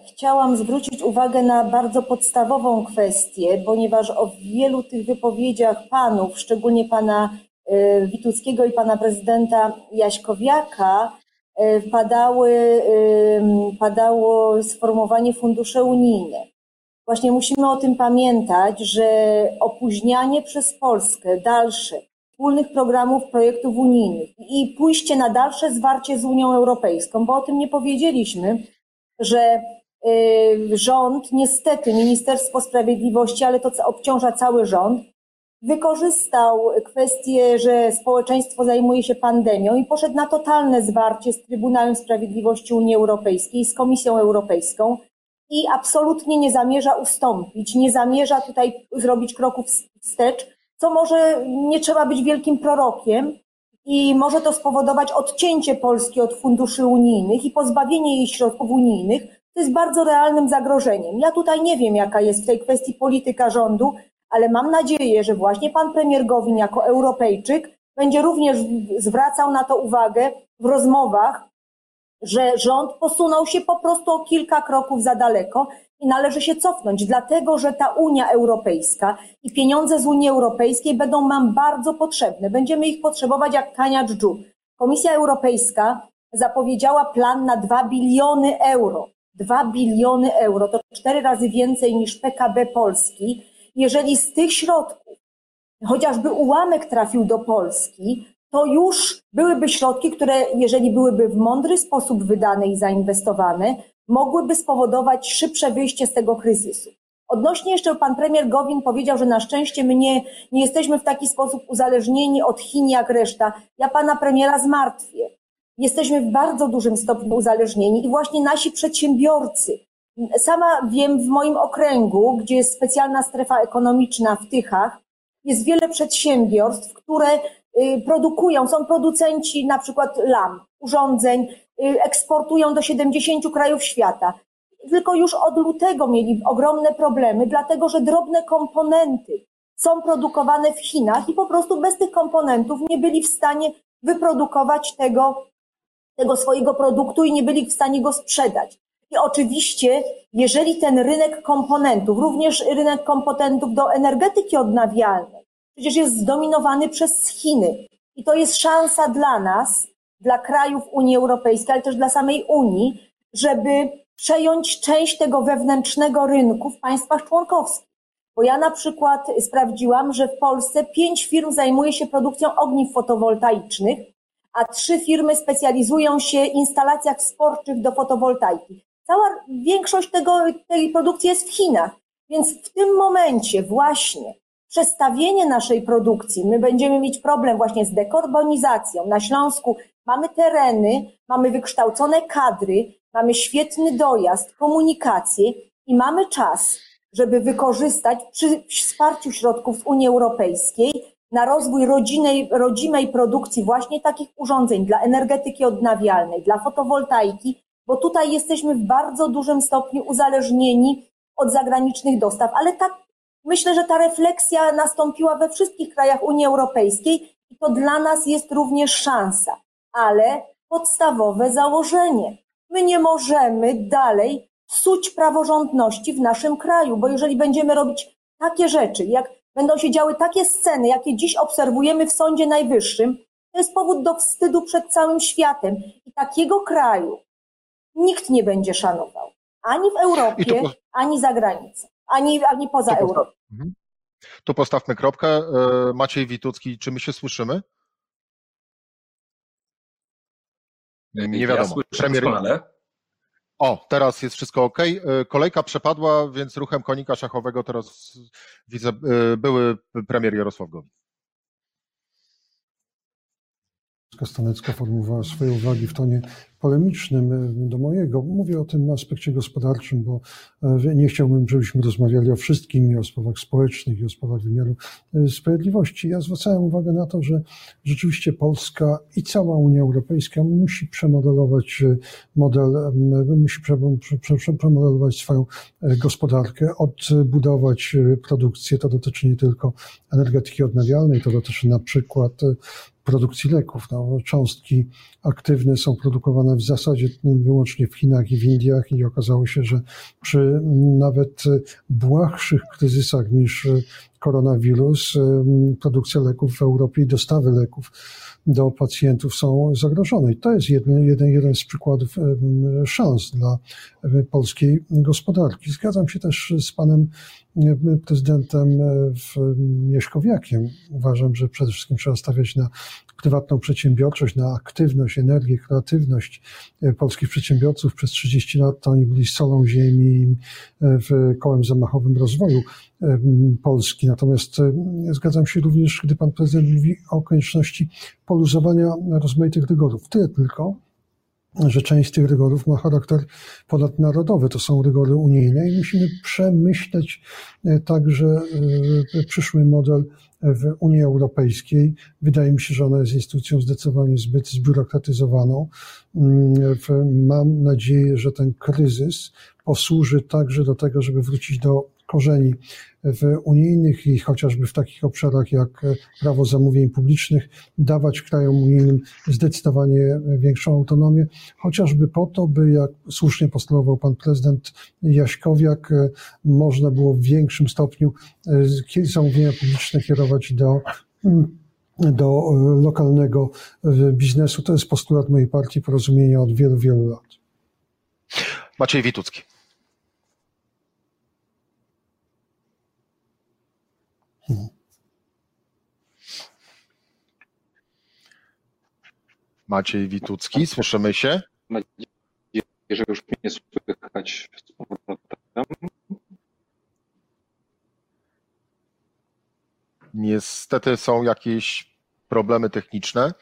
Speaker 5: chciałam zwrócić uwagę na bardzo podstawową kwestię, ponieważ o wielu tych wypowiedziach panów, szczególnie pana Wituckiego i pana prezydenta Jaśkowiaka padały, padało sformułowanie fundusze unijne. Właśnie musimy o tym pamiętać, że opóźnianie przez Polskę dalsze wspólnych programów, projektów unijnych i pójście na dalsze zwarcie z Unią Europejską, bo o tym nie powiedzieliśmy, że y, rząd, niestety Ministerstwo Sprawiedliwości, ale to co obciąża cały rząd, wykorzystał kwestię, że społeczeństwo zajmuje się pandemią i poszedł na totalne zwarcie z Trybunałem Sprawiedliwości Unii Europejskiej, z Komisją Europejską i absolutnie nie zamierza ustąpić, nie zamierza tutaj zrobić kroków wstecz, co może nie trzeba być wielkim prorokiem i może to spowodować odcięcie Polski od funduszy unijnych i pozbawienie jej środków unijnych. To jest bardzo realnym zagrożeniem. Ja tutaj nie wiem, jaka jest w tej kwestii polityka rządu, ale mam nadzieję, że właśnie pan premier Gowin jako Europejczyk będzie również zwracał na to uwagę w rozmowach, że rząd posunął się po prostu o kilka kroków za daleko i należy się cofnąć, dlatego że ta Unia Europejska i pieniądze z Unii Europejskiej będą nam bardzo potrzebne. Będziemy ich potrzebować jak kania dżdżu. Komisja Europejska zapowiedziała plan na 2 biliony euro. 2 biliony euro to cztery razy więcej niż PKB Polski. Jeżeli z tych środków chociażby ułamek trafił do Polski, to już byłyby środki, które, jeżeli byłyby w mądry sposób wydane i zainwestowane, mogłyby spowodować szybsze wyjście z tego kryzysu. Odnośnie jeszcze pan premier Gowin powiedział, że na szczęście my nie, nie jesteśmy w taki sposób uzależnieni od Chin jak reszta. Ja pana premiera zmartwię. Jesteśmy w bardzo dużym stopniu uzależnieni i właśnie nasi przedsiębiorcy. Sama wiem w moim okręgu, gdzie jest specjalna strefa ekonomiczna w Tychach, jest wiele przedsiębiorstw, które y, produkują, są producenci na przykład lamp, urządzeń, Y, eksportują do 70 krajów świata. Tylko już od lutego mieli ogromne problemy, dlatego że drobne komponenty są produkowane w Chinach i po prostu bez tych komponentów nie byli w stanie wyprodukować tego, tego swojego produktu i nie byli w stanie go sprzedać. I oczywiście, jeżeli ten rynek komponentów, również rynek komponentów do energetyki odnawialnej, przecież jest zdominowany przez Chiny. I to jest szansa dla nas, dla krajów Unii Europejskiej, ale też dla samej Unii, żeby przejąć część tego wewnętrznego rynku w państwach członkowskich. Bo ja na przykład sprawdziłam, że w Polsce pięć firm zajmuje się produkcją ogniw fotowoltaicznych, a trzy firmy specjalizują się w instalacjach sporczych do fotowoltaiki. Cała większość tego, tej produkcji jest w Chinach. Więc w tym momencie właśnie przestawienie naszej produkcji, my będziemy mieć problem właśnie z dekarbonizacją. Na Śląsku Mamy tereny, mamy wykształcone kadry, mamy świetny dojazd, komunikację i mamy czas, żeby wykorzystać przy wsparciu środków z Unii Europejskiej na rozwój rodzinej, rodzimej produkcji właśnie takich urządzeń dla energetyki odnawialnej, dla fotowoltaiki, bo tutaj jesteśmy w bardzo dużym stopniu uzależnieni od zagranicznych dostaw. Ale tak, myślę, że ta refleksja nastąpiła we wszystkich krajach Unii Europejskiej i to dla nas jest również szansa ale podstawowe założenie. My nie możemy dalej psuć praworządności w naszym kraju, bo jeżeli będziemy robić takie rzeczy, jak będą się działy takie sceny, jakie dziś obserwujemy w Sądzie Najwyższym, to jest powód do wstydu przed całym światem. I takiego kraju nikt nie będzie szanował. Ani w Europie, po... ani za granicą, ani, ani poza to Europą. Mhm.
Speaker 2: Tu postawmy kropkę. E, Maciej Witucki, czy my się słyszymy? Nie wiadomo. Ja Premier... O, teraz jest wszystko ok. E, kolejka przepadła, więc ruchem konika szachowego teraz widzę e, były premier Jarosław Gowin.
Speaker 3: Stanecka formułowała swoje uwagi w tonie polemicznym e, do mojego. Mówię o tym aspekcie gospodarczym, bo e, nie chciałbym, żebyśmy rozmawiali o wszystkim, i o sprawach społecznych, i o sprawach wymiaru e, sprawiedliwości. Ja zwracałem uwagę na to, że rzeczywiście Polska i cała Unia Europejska musi przemodelować model, musi przemodelować swoją gospodarkę, odbudować produkcję. To dotyczy nie tylko energetyki odnawialnej, to dotyczy na przykład produkcji leków. No, cząstki aktywne są produkowane w zasadzie wyłącznie w Chinach i w Indiach i okazało się, że przy nawet błahszych kryzysach niż koronawirus, produkcja leków w Europie i dostawy leków do pacjentów są zagrożone. I to jest jeden, jeden, jeden z przykładów szans dla polskiej gospodarki. Zgadzam się też z panem prezydentem Mieszkowiakiem. Uważam, że przede wszystkim trzeba stawiać na prywatną przedsiębiorczość, na aktywność, energię, kreatywność polskich przedsiębiorców. Przez 30 lat to oni byli solą ziemi w kołem zamachowym rozwoju Polski. Natomiast zgadzam się również, gdy pan prezydent mówi o konieczności poluzowania rozmaitych rygorów. Tyle tylko, że część tych rygorów ma charakter ponadnarodowy. To są rygory unijne i musimy przemyśleć także przyszły model w Unii Europejskiej. Wydaje mi się, że ona jest instytucją zdecydowanie zbyt zbiurokratyzowaną. Mam nadzieję, że ten kryzys posłuży także do tego, żeby wrócić do korzeni w unijnych i chociażby w takich obszarach jak prawo zamówień publicznych, dawać krajom unijnym zdecydowanie większą autonomię, chociażby po to, by, jak słusznie postulował pan prezydent Jaśkowiak, można było w większym stopniu zamówienia publiczne kierować do do lokalnego biznesu. To jest postulat mojej partii porozumienia od wielu, wielu lat.
Speaker 2: Maciej Witucki. Maciej Witucki, słyszymy się?
Speaker 6: Mam nadzieję, że już mnie słychać z powrotem.
Speaker 2: Niestety są jakieś problemy techniczne.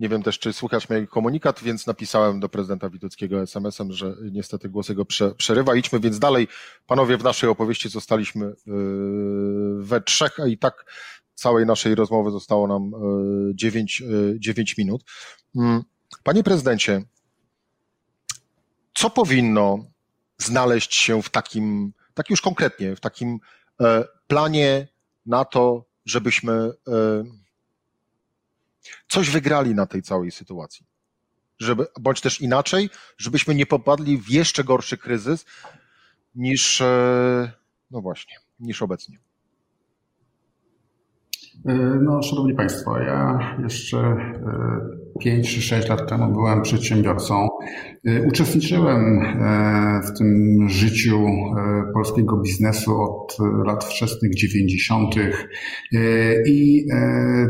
Speaker 2: Nie wiem też, czy słychać mój komunikat, więc napisałem do prezydenta Wituckiego SMS-em, że niestety głos jego przerywa. Idźmy więc dalej. Panowie, w naszej opowieści zostaliśmy we trzech, a i tak całej naszej rozmowy zostało nam 9, 9 minut. Mm, panie prezydencie, co powinno znaleźć się w takim, tak już konkretnie, w takim planie na to, żebyśmy coś wygrali na tej całej sytuacji. Żeby, bądź też inaczej, żebyśmy nie popadli w jeszcze gorszy kryzys niż, no właśnie, niż obecnie.
Speaker 4: No, szanowni Państwo, ja jeszcze 5 czy 6 lat temu byłem przedsiębiorcą. Uczestniczyłem w tym życiu polskiego biznesu od lat wczesnych 90. I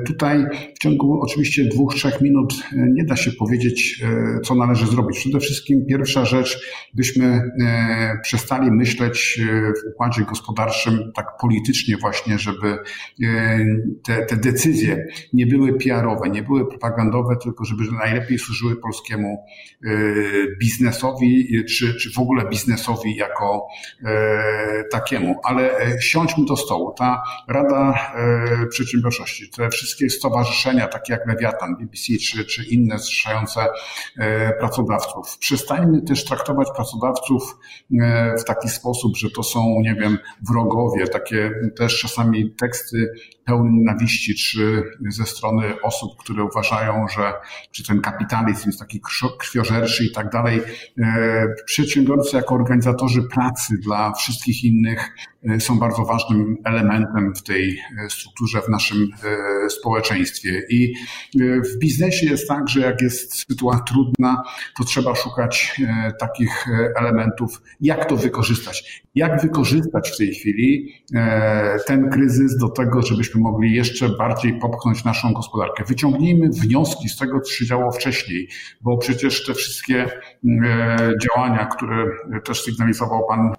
Speaker 4: tutaj ciągu oczywiście dwóch, trzech minut nie da się powiedzieć, co należy zrobić. Przede wszystkim pierwsza rzecz, byśmy przestali myśleć w układzie gospodarczym tak politycznie właśnie, żeby te, te decyzje nie były PR-owe, nie były propagandowe, tylko żeby najlepiej służyły polskiemu biznesowi, czy, czy w ogóle biznesowi jako takiemu. Ale e, siądźmy do stołu. Ta Rada e, Przedsiębiorczości, te wszystkie stowarzyszenia, takie jak Lewiatan, BBC czy, czy inne zrzeszające e, pracodawców. Przestańmy też traktować pracodawców w taki sposób, że to są, nie wiem, wrogowie, takie też czasami teksty pełne nienawiści, czy ze strony osób, które uważają, że czy ten kapitalizm jest taki krwiożerczy i tak dalej. E, przedsiębiorcy jako organizatorzy pracy dla wszystkich innych e, są bardzo ważnym elementem w tej e, strukturze, w naszym społeczeństwie. I w biznesie jest tak, że jak jest sytuacja trudna, to trzeba szukać takich elementów, jak to wykorzystać. Jak wykorzystać w tej chwili ten kryzys do tego, żebyśmy mogli jeszcze bardziej popchnąć naszą gospodarkę. Wyciągnijmy wnioski z tego, co się działo wcześniej, bo przecież te wszystkie e, działania, które też sygnalizował pan e,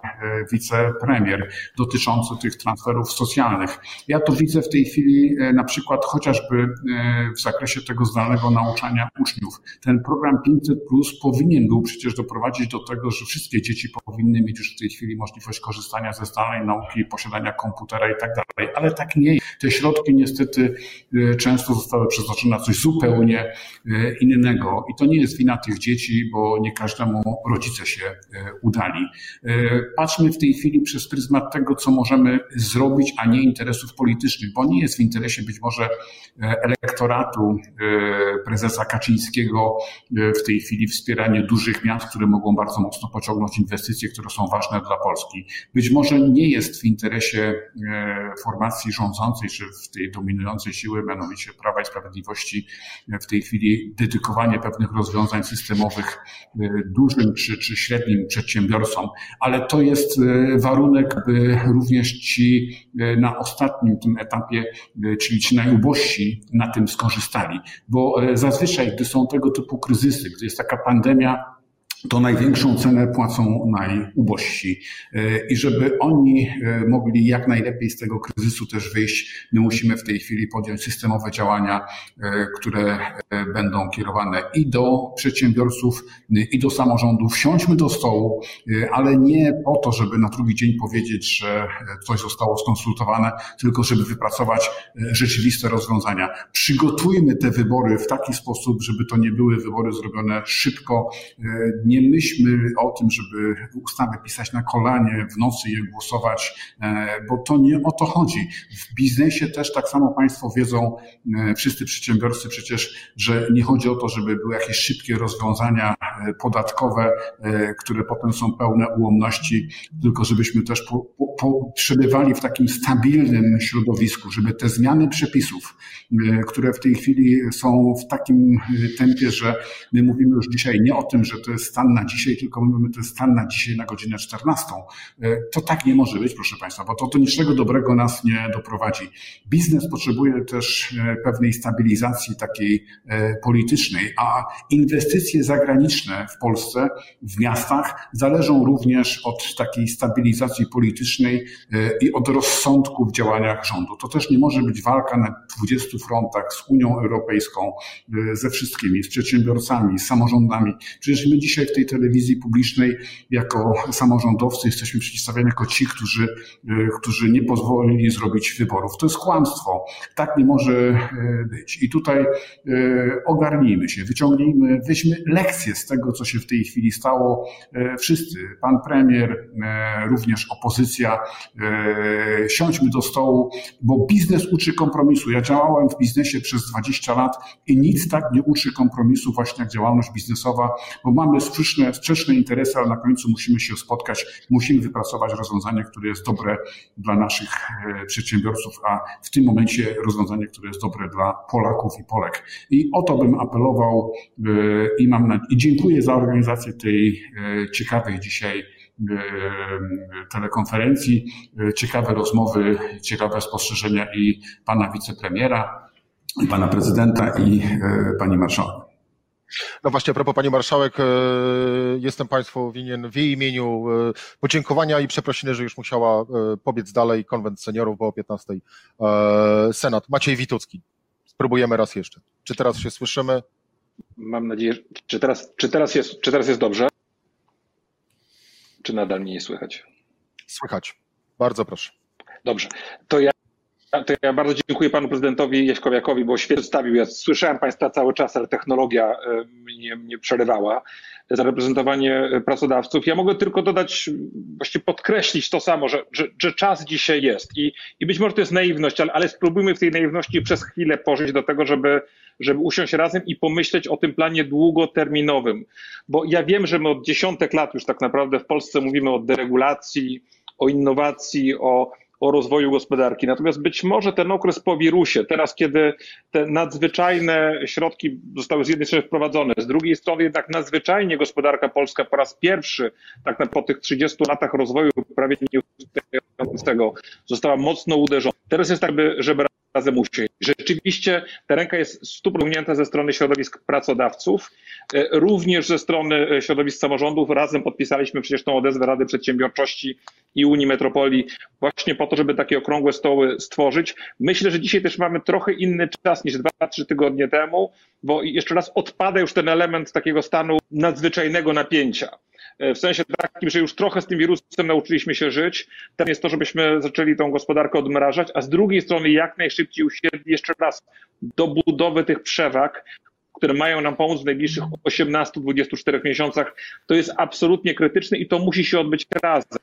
Speaker 4: wicepremier dotyczące tych transferów socjalnych. Ja to widzę w tej chwili e, na przykład chociażby w zakresie tego zdalnego nauczania uczniów. Ten program 500 Plus powinien był przecież doprowadzić do tego, że wszystkie dzieci powinny mieć już w tej chwili możliwość korzystania ze zdalnej nauki, posiadania komputera i tak dalej, ale tak nie. Te środki niestety często zostały przeznaczone na coś zupełnie E, innego. I to nie jest wina tych dzieci, bo nie każdemu rodzice się e, udali. E, patrzmy w tej chwili przez pryzmat tego, co możemy zrobić, a nie interesów politycznych, bo nie jest w interesie być może elektoratu prezesa Kaczyńskiego w tej chwili wspieranie dużych miast, które mogą bardzo mocno pociągnąć inwestycje, które są ważne dla Polski. Być może nie jest w interesie formacji rządzącej, czy w tej dominującej siły, mianowicie Prawa i Sprawiedliwości, w tej chwili dedykowanie pewnych rozwiązań systemowych dużym czy, czy średnim przedsiębiorcom, ale to jest warunek, by również ci na ostatnim tym etapie, czyli ci najubożsi na tym skorzystali. Bo zazwyczaj, gdy są tego typu kryzysy, gdy jest taka pandemia, to największą cenę płacą najubożsi. E, I żeby oni e, mogli jak najlepiej z tego kryzysu też wyjść, my musimy w tej chwili podjąć systemowe działania, e, które będą kierowane i do przedsiębiorców, i do samorządów. Siądźmy do stołu, ale nie po to, żeby na drugi dzień powiedzieć, że coś zostało skonsultowane, tylko żeby wypracować rzeczywiste rozwiązania. Przygotujmy te wybory w taki sposób, żeby to nie były wybory zrobione szybko, nie myślmy o tym, żeby ustawy pisać na kolanie, w nocy je głosować, e, bo to nie o to chodzi. W biznesie też tak samo Państwo wiedzą, e, wszyscy przedsiębiorcy przecież, że nie chodzi o to, żeby były jakieś szybkie rozwiązania e, podatkowe, które potem są pełne ułomności, tylko żebyśmy też po, po przebywali w takim stabilnym środowisku, żeby te zmiany przepisów, które w tej chwili są w takim tempie, że my mówimy już dzisiaj nie o tym, że to jest stan na dzisiaj, tylko mówimy, to jest stan na dzisiaj na godzinę 14. E, to tak nie może być, proszę Państwa, bo to do niczego dobrego nas nie doprowadzi. Biznes potrzebuje też e, pewnej stabilizacji takiej e, politycznej, a inwestycje zagraniczne w Polsce, w miastach zależą również od takiej stabilizacji politycznej i od rozsądku w działaniach rządu. To też nie może być walka na 20 frontach z Unią Europejską, ze wszystkimi, z przedsiębiorcami, z samorządami. Przecież my dzisiaj w tej telewizji publicznej jako samorządowcy jesteśmy przedstawiani jako ci, którzy, e, którzy nie pozwolili zrobić wyborów. To jest kłamstwo. Tak nie może e, być. I tutaj e, ogarnijmy się, wyciągnijmy, weźmy lekcje z tego, co się w tej chwili stało. Wszyscy, pan premier, również opozycja, siądźmy do stołu, bo biznes uczy kompromisu. Ja działałem w biznesie przez 20 lat i nic tak nie uczy kompromisu właśnie jak działalność biznesowa, bo mamy sprzeczne sprzeczne, interesy, ale na końcu musimy się spotkać, musimy wypracować rozwiązanie, które jest dobre dla naszych e, przedsiębiorców, a w tym momencie rozwiązanie, które jest dobre dla Polaków i Polek. I o to bym apelował e, i mam i dziękuję za organizację tej e, ciekawej dzisiaj telekonferencji, ciekawe rozmowy, ciekawe spostrzeżenia i pana wicepremiera, i pana prezydenta i pani marszałek.
Speaker 2: No właśnie, a propos Pani Marszałek, e, jestem Państwu winien w jej imieniu e, podziękowania i przeprosiny, że już musiała e, pobiec dalej konwent seniorów, bo o 15 Senat. Maciej Witucki. Spróbujemy raz jeszcze. Czy teraz się słyszymy?
Speaker 6: Mam nadzieję, czy teraz, czy teraz, jest, czy teraz jest dobrze? Czy nadal mnie nie słychać?
Speaker 2: Słychać. Bardzo proszę.
Speaker 6: Dobrze. To ja to ja bardzo dziękuję panu prezydentowi Jaśkowiakowi, bo świetnie przedstawił. Ja słyszałem państwa cały czas, ale technologia mnie, mnie przerywała za reprezentowanie pracodawców. Ja mogę tylko dodać, właściwie podkreślić to samo, że, że, że czas dzisiaj jest i, i być może to jest naiwność, ale, ale spróbujmy w tej naiwności przez chwilę pożyć do tego, żeby, żeby usiąść razem i pomyśleć o tym planie długoterminowym. Bo ja wiem, że my od dziesiątek lat już tak naprawdę w Polsce mówimy o deregulacji, o innowacji, o o rozwoju gospodarki. Natomiast być może ten okres po wirusie, teraz kiedy te nadzwyczajne środki zostały z jednej strony wprowadzone, z drugiej strony jednak nadzwyczajnie gospodarka polska po raz pierwszy, tak na, po tych 30 latach rozwoju prawie nieustającego, została mocno uderzona. Teraz jest tak, żeby razem usiąść. Rzeczywiście ta ręka jest stuprownięta ze strony środowisk pracodawców, e, również ze strony e, środowisk samorządów. Razem podpisaliśmy przecież tą odezwę Rady Przedsiębiorczości i Unii Metropolii właśnie po to, żeby takie okrągłe stoły stworzyć. Myślę, że dzisiaj też mamy trochę inny czas niż dwa, trzy tygodnie temu, bo jeszcze raz odpada już ten element takiego stanu nadzwyczajnego napięcia. E, w sensie takim, że już trochę z tym wirusem nauczyliśmy się żyć. Teraz jest to, żebyśmy zaczęli tą gospodarkę odmrażać, a z drugiej strony jak najszybciej usiedli jeszcze raz do budowy tych przewag, które mają nam pomóc w najbliższych 18-24 miesiącach, to jest absolutnie krytyczne i to musi się odbyć razem.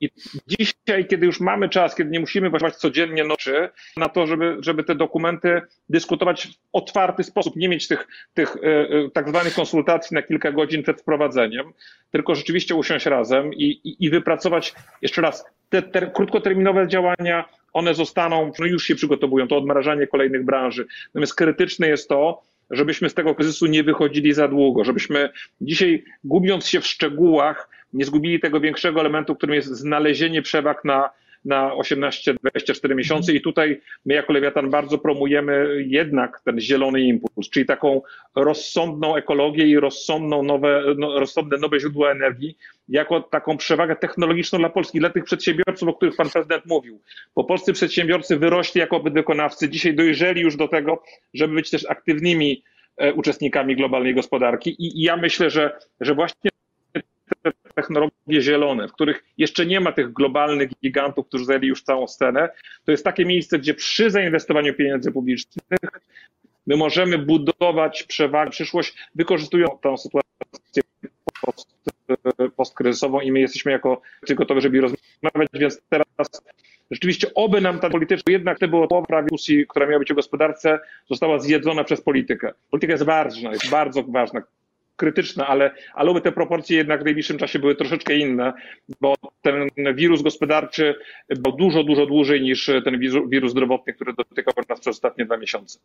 Speaker 6: I dzisiaj, kiedy już mamy czas, kiedy nie musimy właściwać codziennie nocy na to, żeby, żeby te dokumenty dyskutować w otwarty sposób, nie mieć tych, tych e, e, tak zwanych konsultacji na kilka godzin przed wprowadzeniem, tylko rzeczywiście usiąść razem i, i, i wypracować jeszcze raz te, te krótkoterminowe działania, one zostaną, no już się przygotowują, to odmrażanie kolejnych branży. Natomiast krytyczne jest to, żebyśmy z tego kryzysu nie wychodzili za długo, żebyśmy dzisiaj, gubiąc się w szczegółach, nie zgubili tego większego elementu, którym jest znalezienie przewag na, na 18-24 miesiące i tutaj my jako Lewiatan bardzo promujemy jednak ten zielony impuls, czyli taką rozsądną ekologię i rozsądną nowe, no, rozsądne nowe źródła energii, jako taką przewagę technologiczną dla Polski, dla tych przedsiębiorców, o których pan prezydent mówił. Bo polscy przedsiębiorcy wyrośli jako wykonawcy, dzisiaj dojrzeli już do tego, żeby być też aktywnymi e, uczestnikami globalnej gospodarki i, ja myślę, że, że właśnie technologie zielone, w których jeszcze nie ma tych globalnych gigantów, którzy zajęli już całą scenę, to jest takie miejsce, gdzie przy zainwestowaniu pieniędzy publicznych my możemy budować przewagę, przyszłość, wykorzystując tę sytuację post, postkryzysową i my jesteśmy jako gotowi, żeby rozmawiać, więc teraz rzeczywiście oby nam ta polityczna, jednak to było połowa dyskusji, która miała być o gospodarce, została zjedzona przez politykę. Polityka jest ważna, jest bardzo ważna krytyczna, ale, ale oby te proporcje jednak w najbliższym czasie były troszeczkę inne, bo ten wirus gospodarczy był dużo, dużo dłużej niż ten wirus zdrowotny, który dotykał nas przez ostatnie dwa miesiące.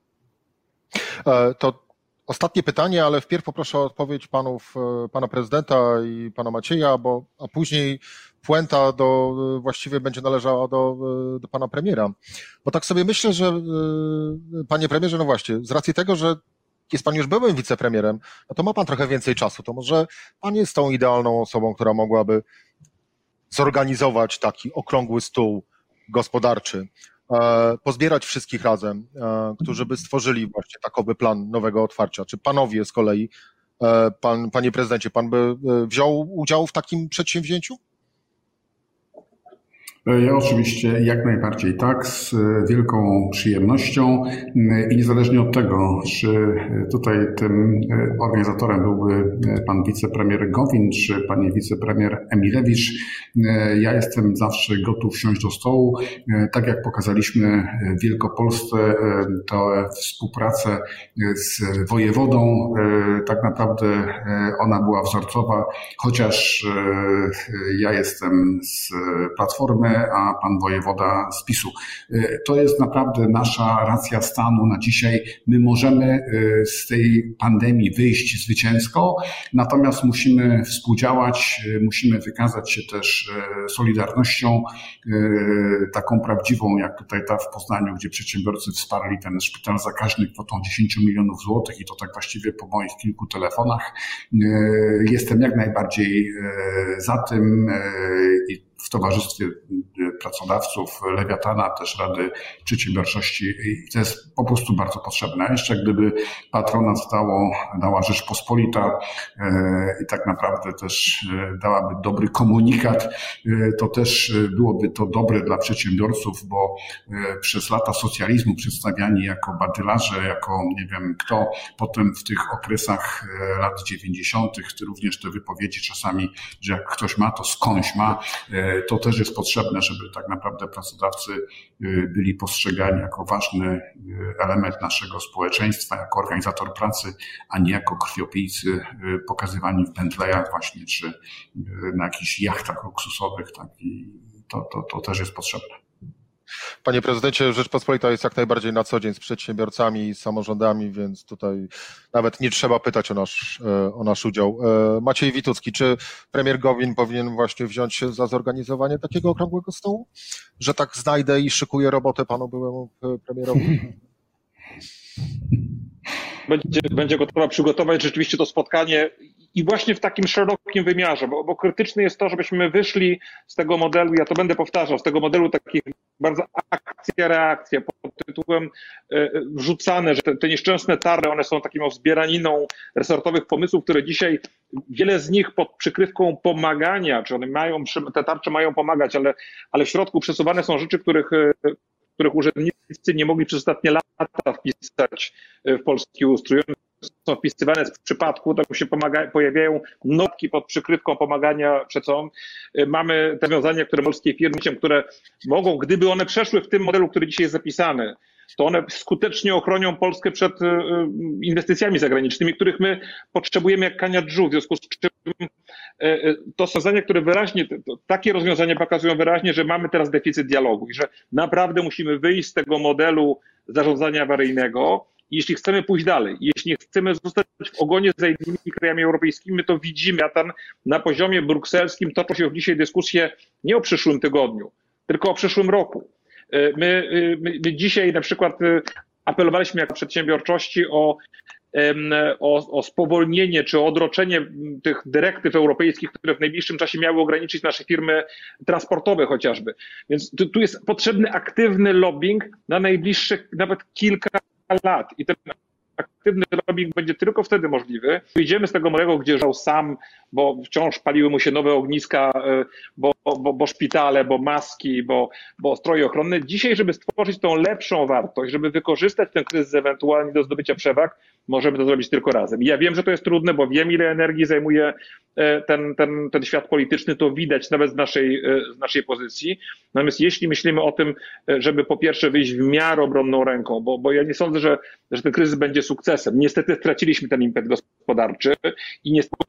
Speaker 2: E, to ostatnie pytanie, ale wpierw poproszę o odpowiedź panów, e, pana prezydenta i pana Macieja, bo, a później puenta do, właściwie będzie należała do, do pana premiera. Bo tak sobie myślę, że panie premierze, no właśnie, z racji tego, że jest pan już byłym wicepremierem, no to ma pan trochę więcej czasu. To może pan jest tą idealną osobą, która mogłaby zorganizować taki okrągły stół gospodarczy, e, pozbierać wszystkich razem, e, którzy by stworzyli właśnie takowy plan nowego otwarcia. Czy panowie z kolei, e, pan, panie prezydencie, pan by wziął udział w takim przedsięwzięciu?
Speaker 4: Ja oczywiście jak najbardziej tak, z wielką przyjemnością i niezależnie od tego, czy tutaj tym organizatorem byłby pan wicepremier Gowin, czy pani wicepremier Emilewicz, ja jestem zawsze gotów wsiąść do stołu. Tak jak pokazaliśmy w Wielkopolsce, to współpracę z wojewodą, tak naprawdę ona była wzorcowa, chociaż ja jestem z Platformy, a pan wojewoda z PiSu. Y, to jest naprawdę nasza racja stanu na dzisiaj. My możemy y, z tej pandemii wyjść zwycięsko, natomiast musimy współdziałać, y, musimy wykazać się też solidarnością, taką prawdziwą, jak tutaj ta w Poznaniu, gdzie przedsiębiorcy wsparli ten szpital zakaźny kwotą 10 milionów złotych i to tak właściwie po moich kilku telefonach. Jestem jak najbardziej za tym i w towarzystwie y, pracodawców Lewiatana, też Rady Przedsiębiorczości i to jest po prostu bardzo potrzebne. Jeszcze gdyby patronat dało, dała Rzeczpospolita e, i tak naprawdę też e, dałaby dobry komunikat, e, to też byłoby to dobre dla przedsiębiorców, bo przez lata socjalizmu przedstawiani jako badylarze, jako nie wiem kto, potem w tych okresach lat 90. również te wypowiedzi czasami, że jak ktoś ma, to skądś ma, to też jest potrzebne, żeby tak naprawdę pracodawcy y, byli postrzegani jako ważny y, element naszego społeczeństwa, jako organizator pracy, a nie jako krwiopijcy y, pokazywani w Bentleyach właśnie, czy na jakichś jachtach luksusowych. Tak? I to, to, to też jest potrzebne.
Speaker 2: Panie prezydencie, Rzeczpospolita jest jak najbardziej na co dzień z przedsiębiorcami i samorządami, więc tutaj nawet nie trzeba pytać o nasz, e, o nasz udział. E, Maciej Witucki, czy premier Gowin powinien właśnie wziąć się za zorganizowanie takiego okrągłego stołu? Że tak znajdę i szykuję robotę panu byłemu e, premierowi? (laughs)
Speaker 6: Będzie, będzie gotowa przygotować rzeczywiście to spotkanie i właśnie w takim szerokim wymiarze, bo, bo krytyczne jest to, żebyśmy wyszli z tego modelu, ja to będę powtarzał, z tego modelu takich bardzo akcja, reakcja pod tytułem e, wrzucane, że te, te nieszczęsne tarcze, one są taką zbieraniną resortowych pomysłów, które dzisiaj wiele z nich pod przykrywką pomagania, czy one mają, te tarcze mają pomagać, ale, ale w środku przesuwane są rzeczy, których e, których urzędnicy nie mogli przez ostatnie lata wpisać w polski ustrój są wpisywane w przypadku, to się pomaga, pojawiają notki pod przykrywką pomagania przecą. Mamy te rozwiązania, które polskie firmy, które mogą, gdyby one przeszły w tym modelu, który dzisiaj jest zapisany, to one skutecznie ochronią Polskę przed e, e, inwestycjami zagranicznymi, których my potrzebujemy jak kania drzew, w związku z czym to rozwiązania, które wyraźnie, takie rozwiązania pokazują wyraźnie, że mamy teraz deficyt dialogu i że naprawdę musimy wyjść z tego modelu zarządzania awaryjnego, jeśli chcemy pójść dalej, jeśli chcemy zostać w ogonie za innymi krajami europejskimi, my to widzimy, a tam na poziomie brukselskim toczą się dzisiaj dyskusje nie o przyszłym tygodniu, tylko o przyszłym roku. E, my, e, my, my dzisiaj na przykład e, apelowaliśmy jako przedsiębiorczości o, o, o spowolnienie czy odroczenie tych dyrektyw europejskich, które w najbliższym czasie miały ograniczyć nasze firmy transportowe chociażby. Więc tu, tu jest potrzebny aktywny lobbying na najbliższych nawet kilka lat. I ten aktywny lobbying będzie tylko wtedy możliwy. Wyjdziemy z tego modelu, gdzie żał sam, bo wciąż paliły mu się nowe ogniska, e, bo, bo, bo szpitale, bo maski, bo, bo stroje ochronne. Dzisiaj, żeby stworzyć tą lepszą wartość, żeby wykorzystać ten kryzys ewentualnie do zdobycia przewag, możemy to zrobić tylko razem. I ja wiem, że to jest trudne, bo wiem, ile energii zajmuje e, ten, ten, ten świat polityczny, to widać nawet z naszej, e, z naszej pozycji. Natomiast jeśli myślimy o tym, żeby po pierwsze wyjść w miarę obronną ręką, bo, bo ja nie sądzę, że, że ten kryzys będzie sukcesem. Niestety straciliśmy ten impet gospodarczy i niestety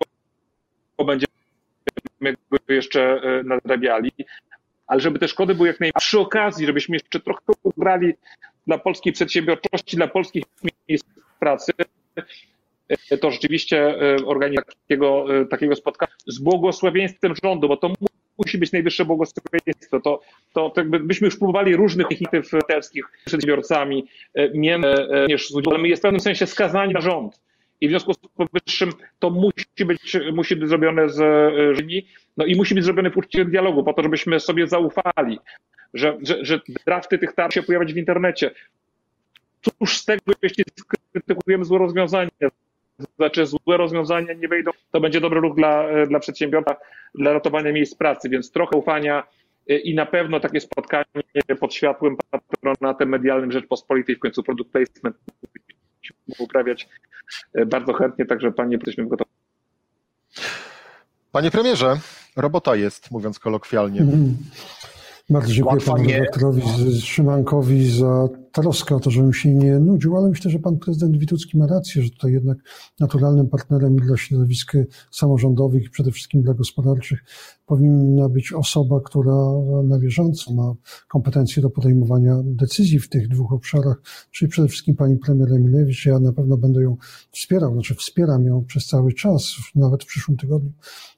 Speaker 6: będziemy go jeszcze e, nadrabiali, ale żeby te szkody były jak najmniejsze. Przy okazji, żebyśmy jeszcze trochę ugrali dla polskiej przedsiębiorczości, dla polskich miejsc pracy, e, to rzeczywiście e, organizacja takiego, takiego spotkania z błogosławieństwem rządu, bo to musi być najwyższe błogosławieństwo. To, to, to jakby byśmy już próbowali różnych inicjatyw telskich przedsiębiorcami, niż z ale my jest w pewnym sensie skazani na rząd i w związku z powyższym to musi być, musi być zrobione z Rzymi, no i musi być zrobione w uczciwym dialogu, po to, żebyśmy sobie zaufali, że, że, że drafty tych tarczy się pojawiać w internecie. Cóż z tego, jeśli skrytykujemy złe rozwiązania, znaczy złe rozwiązania nie wejdą, to będzie dobry ruch dla, dla przedsiębiorca, dla ratowania miejsc pracy, więc trochę ufania i na pewno takie spotkanie pod światłym patronatem medialnym Rzeczpospolitej, w końcu produkt placement uprawiać e, bardzo chętnie, także panie, jesteśmy gotowi.
Speaker 2: Panie premierze, robota jest, mówiąc kolokwialnie. Mm.
Speaker 3: Bardzo dziękuję panu redaktorowi Szymankowi za troskę o to, żebym się nie nudził, ale myślę, że pan prezydent Witucki ma rację, że tutaj jednak naturalnym partnerem dla środowisk samorządowych i przede wszystkim dla gospodarczych powinna być osoba, która na bieżąco ma kompetencje do podejmowania decyzji w tych dwóch obszarach, czyli przede wszystkim pani premier Emilewicz. Ja na pewno będę ją wspierał, znaczy wspieram ją przez cały czas, nawet w przyszłym tygodniu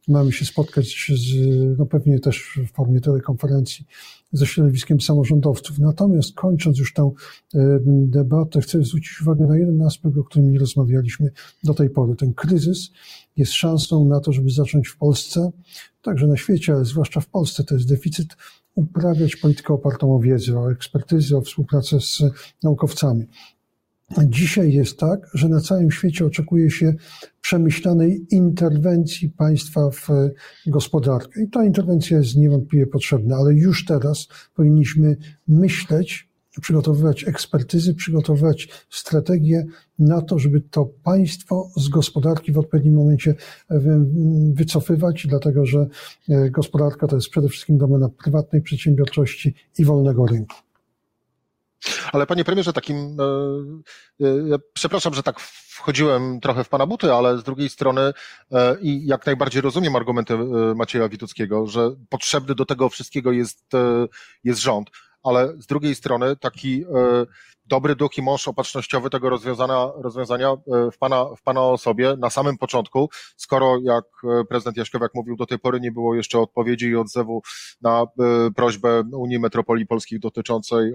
Speaker 3: mamy się spotkać z, no pewnie też w formie telekonferencji ze środowiskiem samorządowców. Natomiast kończąc już tę e, debatę, chcę zwrócić uwagę na jeden aspekt, o którym nie rozmawialiśmy do tej pory. Ten kryzys jest szansą na to, żeby zacząć w Polsce, także na świecie, ale zwłaszcza w Polsce, to jest deficyt, uprawiać politykę opartą o wiedzę, o ekspertyzę, o współpracę z naukowcami. Dzisiaj jest tak, że na całym świecie oczekuje się przemyślanej interwencji państwa w gospodarkę. I ta interwencja jest niewątpliwie potrzebna, ale już teraz powinniśmy myśleć, przygotowywać ekspertyzy, przygotowywać strategie na to, żeby to państwo z gospodarki w odpowiednim momencie wycofywać, dlatego że e, gospodarka to jest przede wszystkim domena prywatnej przedsiębiorczości i wolnego rynku.
Speaker 2: Ale panie premierze, takim, e, e, przepraszam, że tak wchodziłem trochę w pana buty, ale z drugiej strony e, i jak najbardziej rozumiem argumenty Macieja Wituckiego, że potrzebny do tego wszystkiego jest, jest rząd, ale z drugiej strony taki dobry duch i mąż opatrznościowy tego rozwiązania, rozwiązania e, w pana, w pana osobie na samym początku, skoro jak e, prezydent Jaśkowiak mówił, do tej pory nie było jeszcze odpowiedzi i odzewu na e, prośbę Unii Metropolii Polskich dotyczącej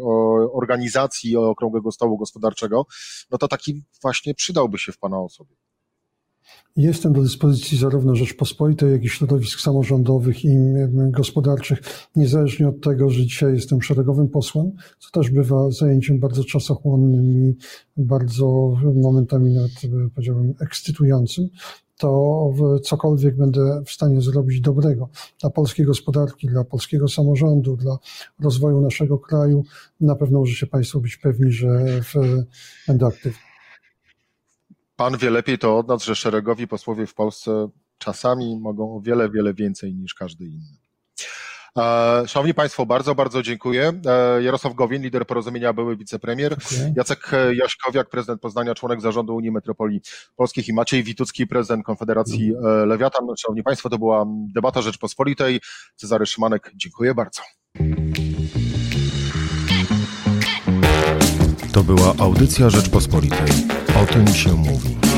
Speaker 2: organizacji Okrągłego Stołu Gospodarczego, no to taki właśnie przydałby się w pana osobie.
Speaker 3: Jestem do dyspozycji zarówno Rzeczpospolitej, jak i środowisk samorządowych i gospodarczych, niezależnie od tego, że dzisiaj jestem szeregowym posłem, co też bywa zajęciem bardzo czasochłonnym i bardzo momentami nawet powiedziałbym ekscytującym, to cokolwiek będę w stanie zrobić dobrego dla polskiej gospodarki, dla polskiego samorządu, dla rozwoju naszego kraju, na pewno możecie Państwo być pewni, że będę aktywny.
Speaker 2: Pan wie lepiej to od nas, że szeregowi posłowie w Polsce czasami mogą o wiele, wiele więcej niż każdy inny. E, szanowni Państwo, bardzo, bardzo dziękuję. E, Jarosław Gowin, lider porozumienia, były wicepremier. Dziękuję. Jacek Jaśkowiak, prezydent Poznania, członek zarządu Unii Metropolii Polskich i Maciej Witucki, prezydent Konfederacji e, Lewiatan. Szanowni Państwo, to była debata Rzeczpospolitej. Cezary Szymanek, dziękuję bardzo.
Speaker 1: To była audycja Rzeczpospolitej. O tym się mówi.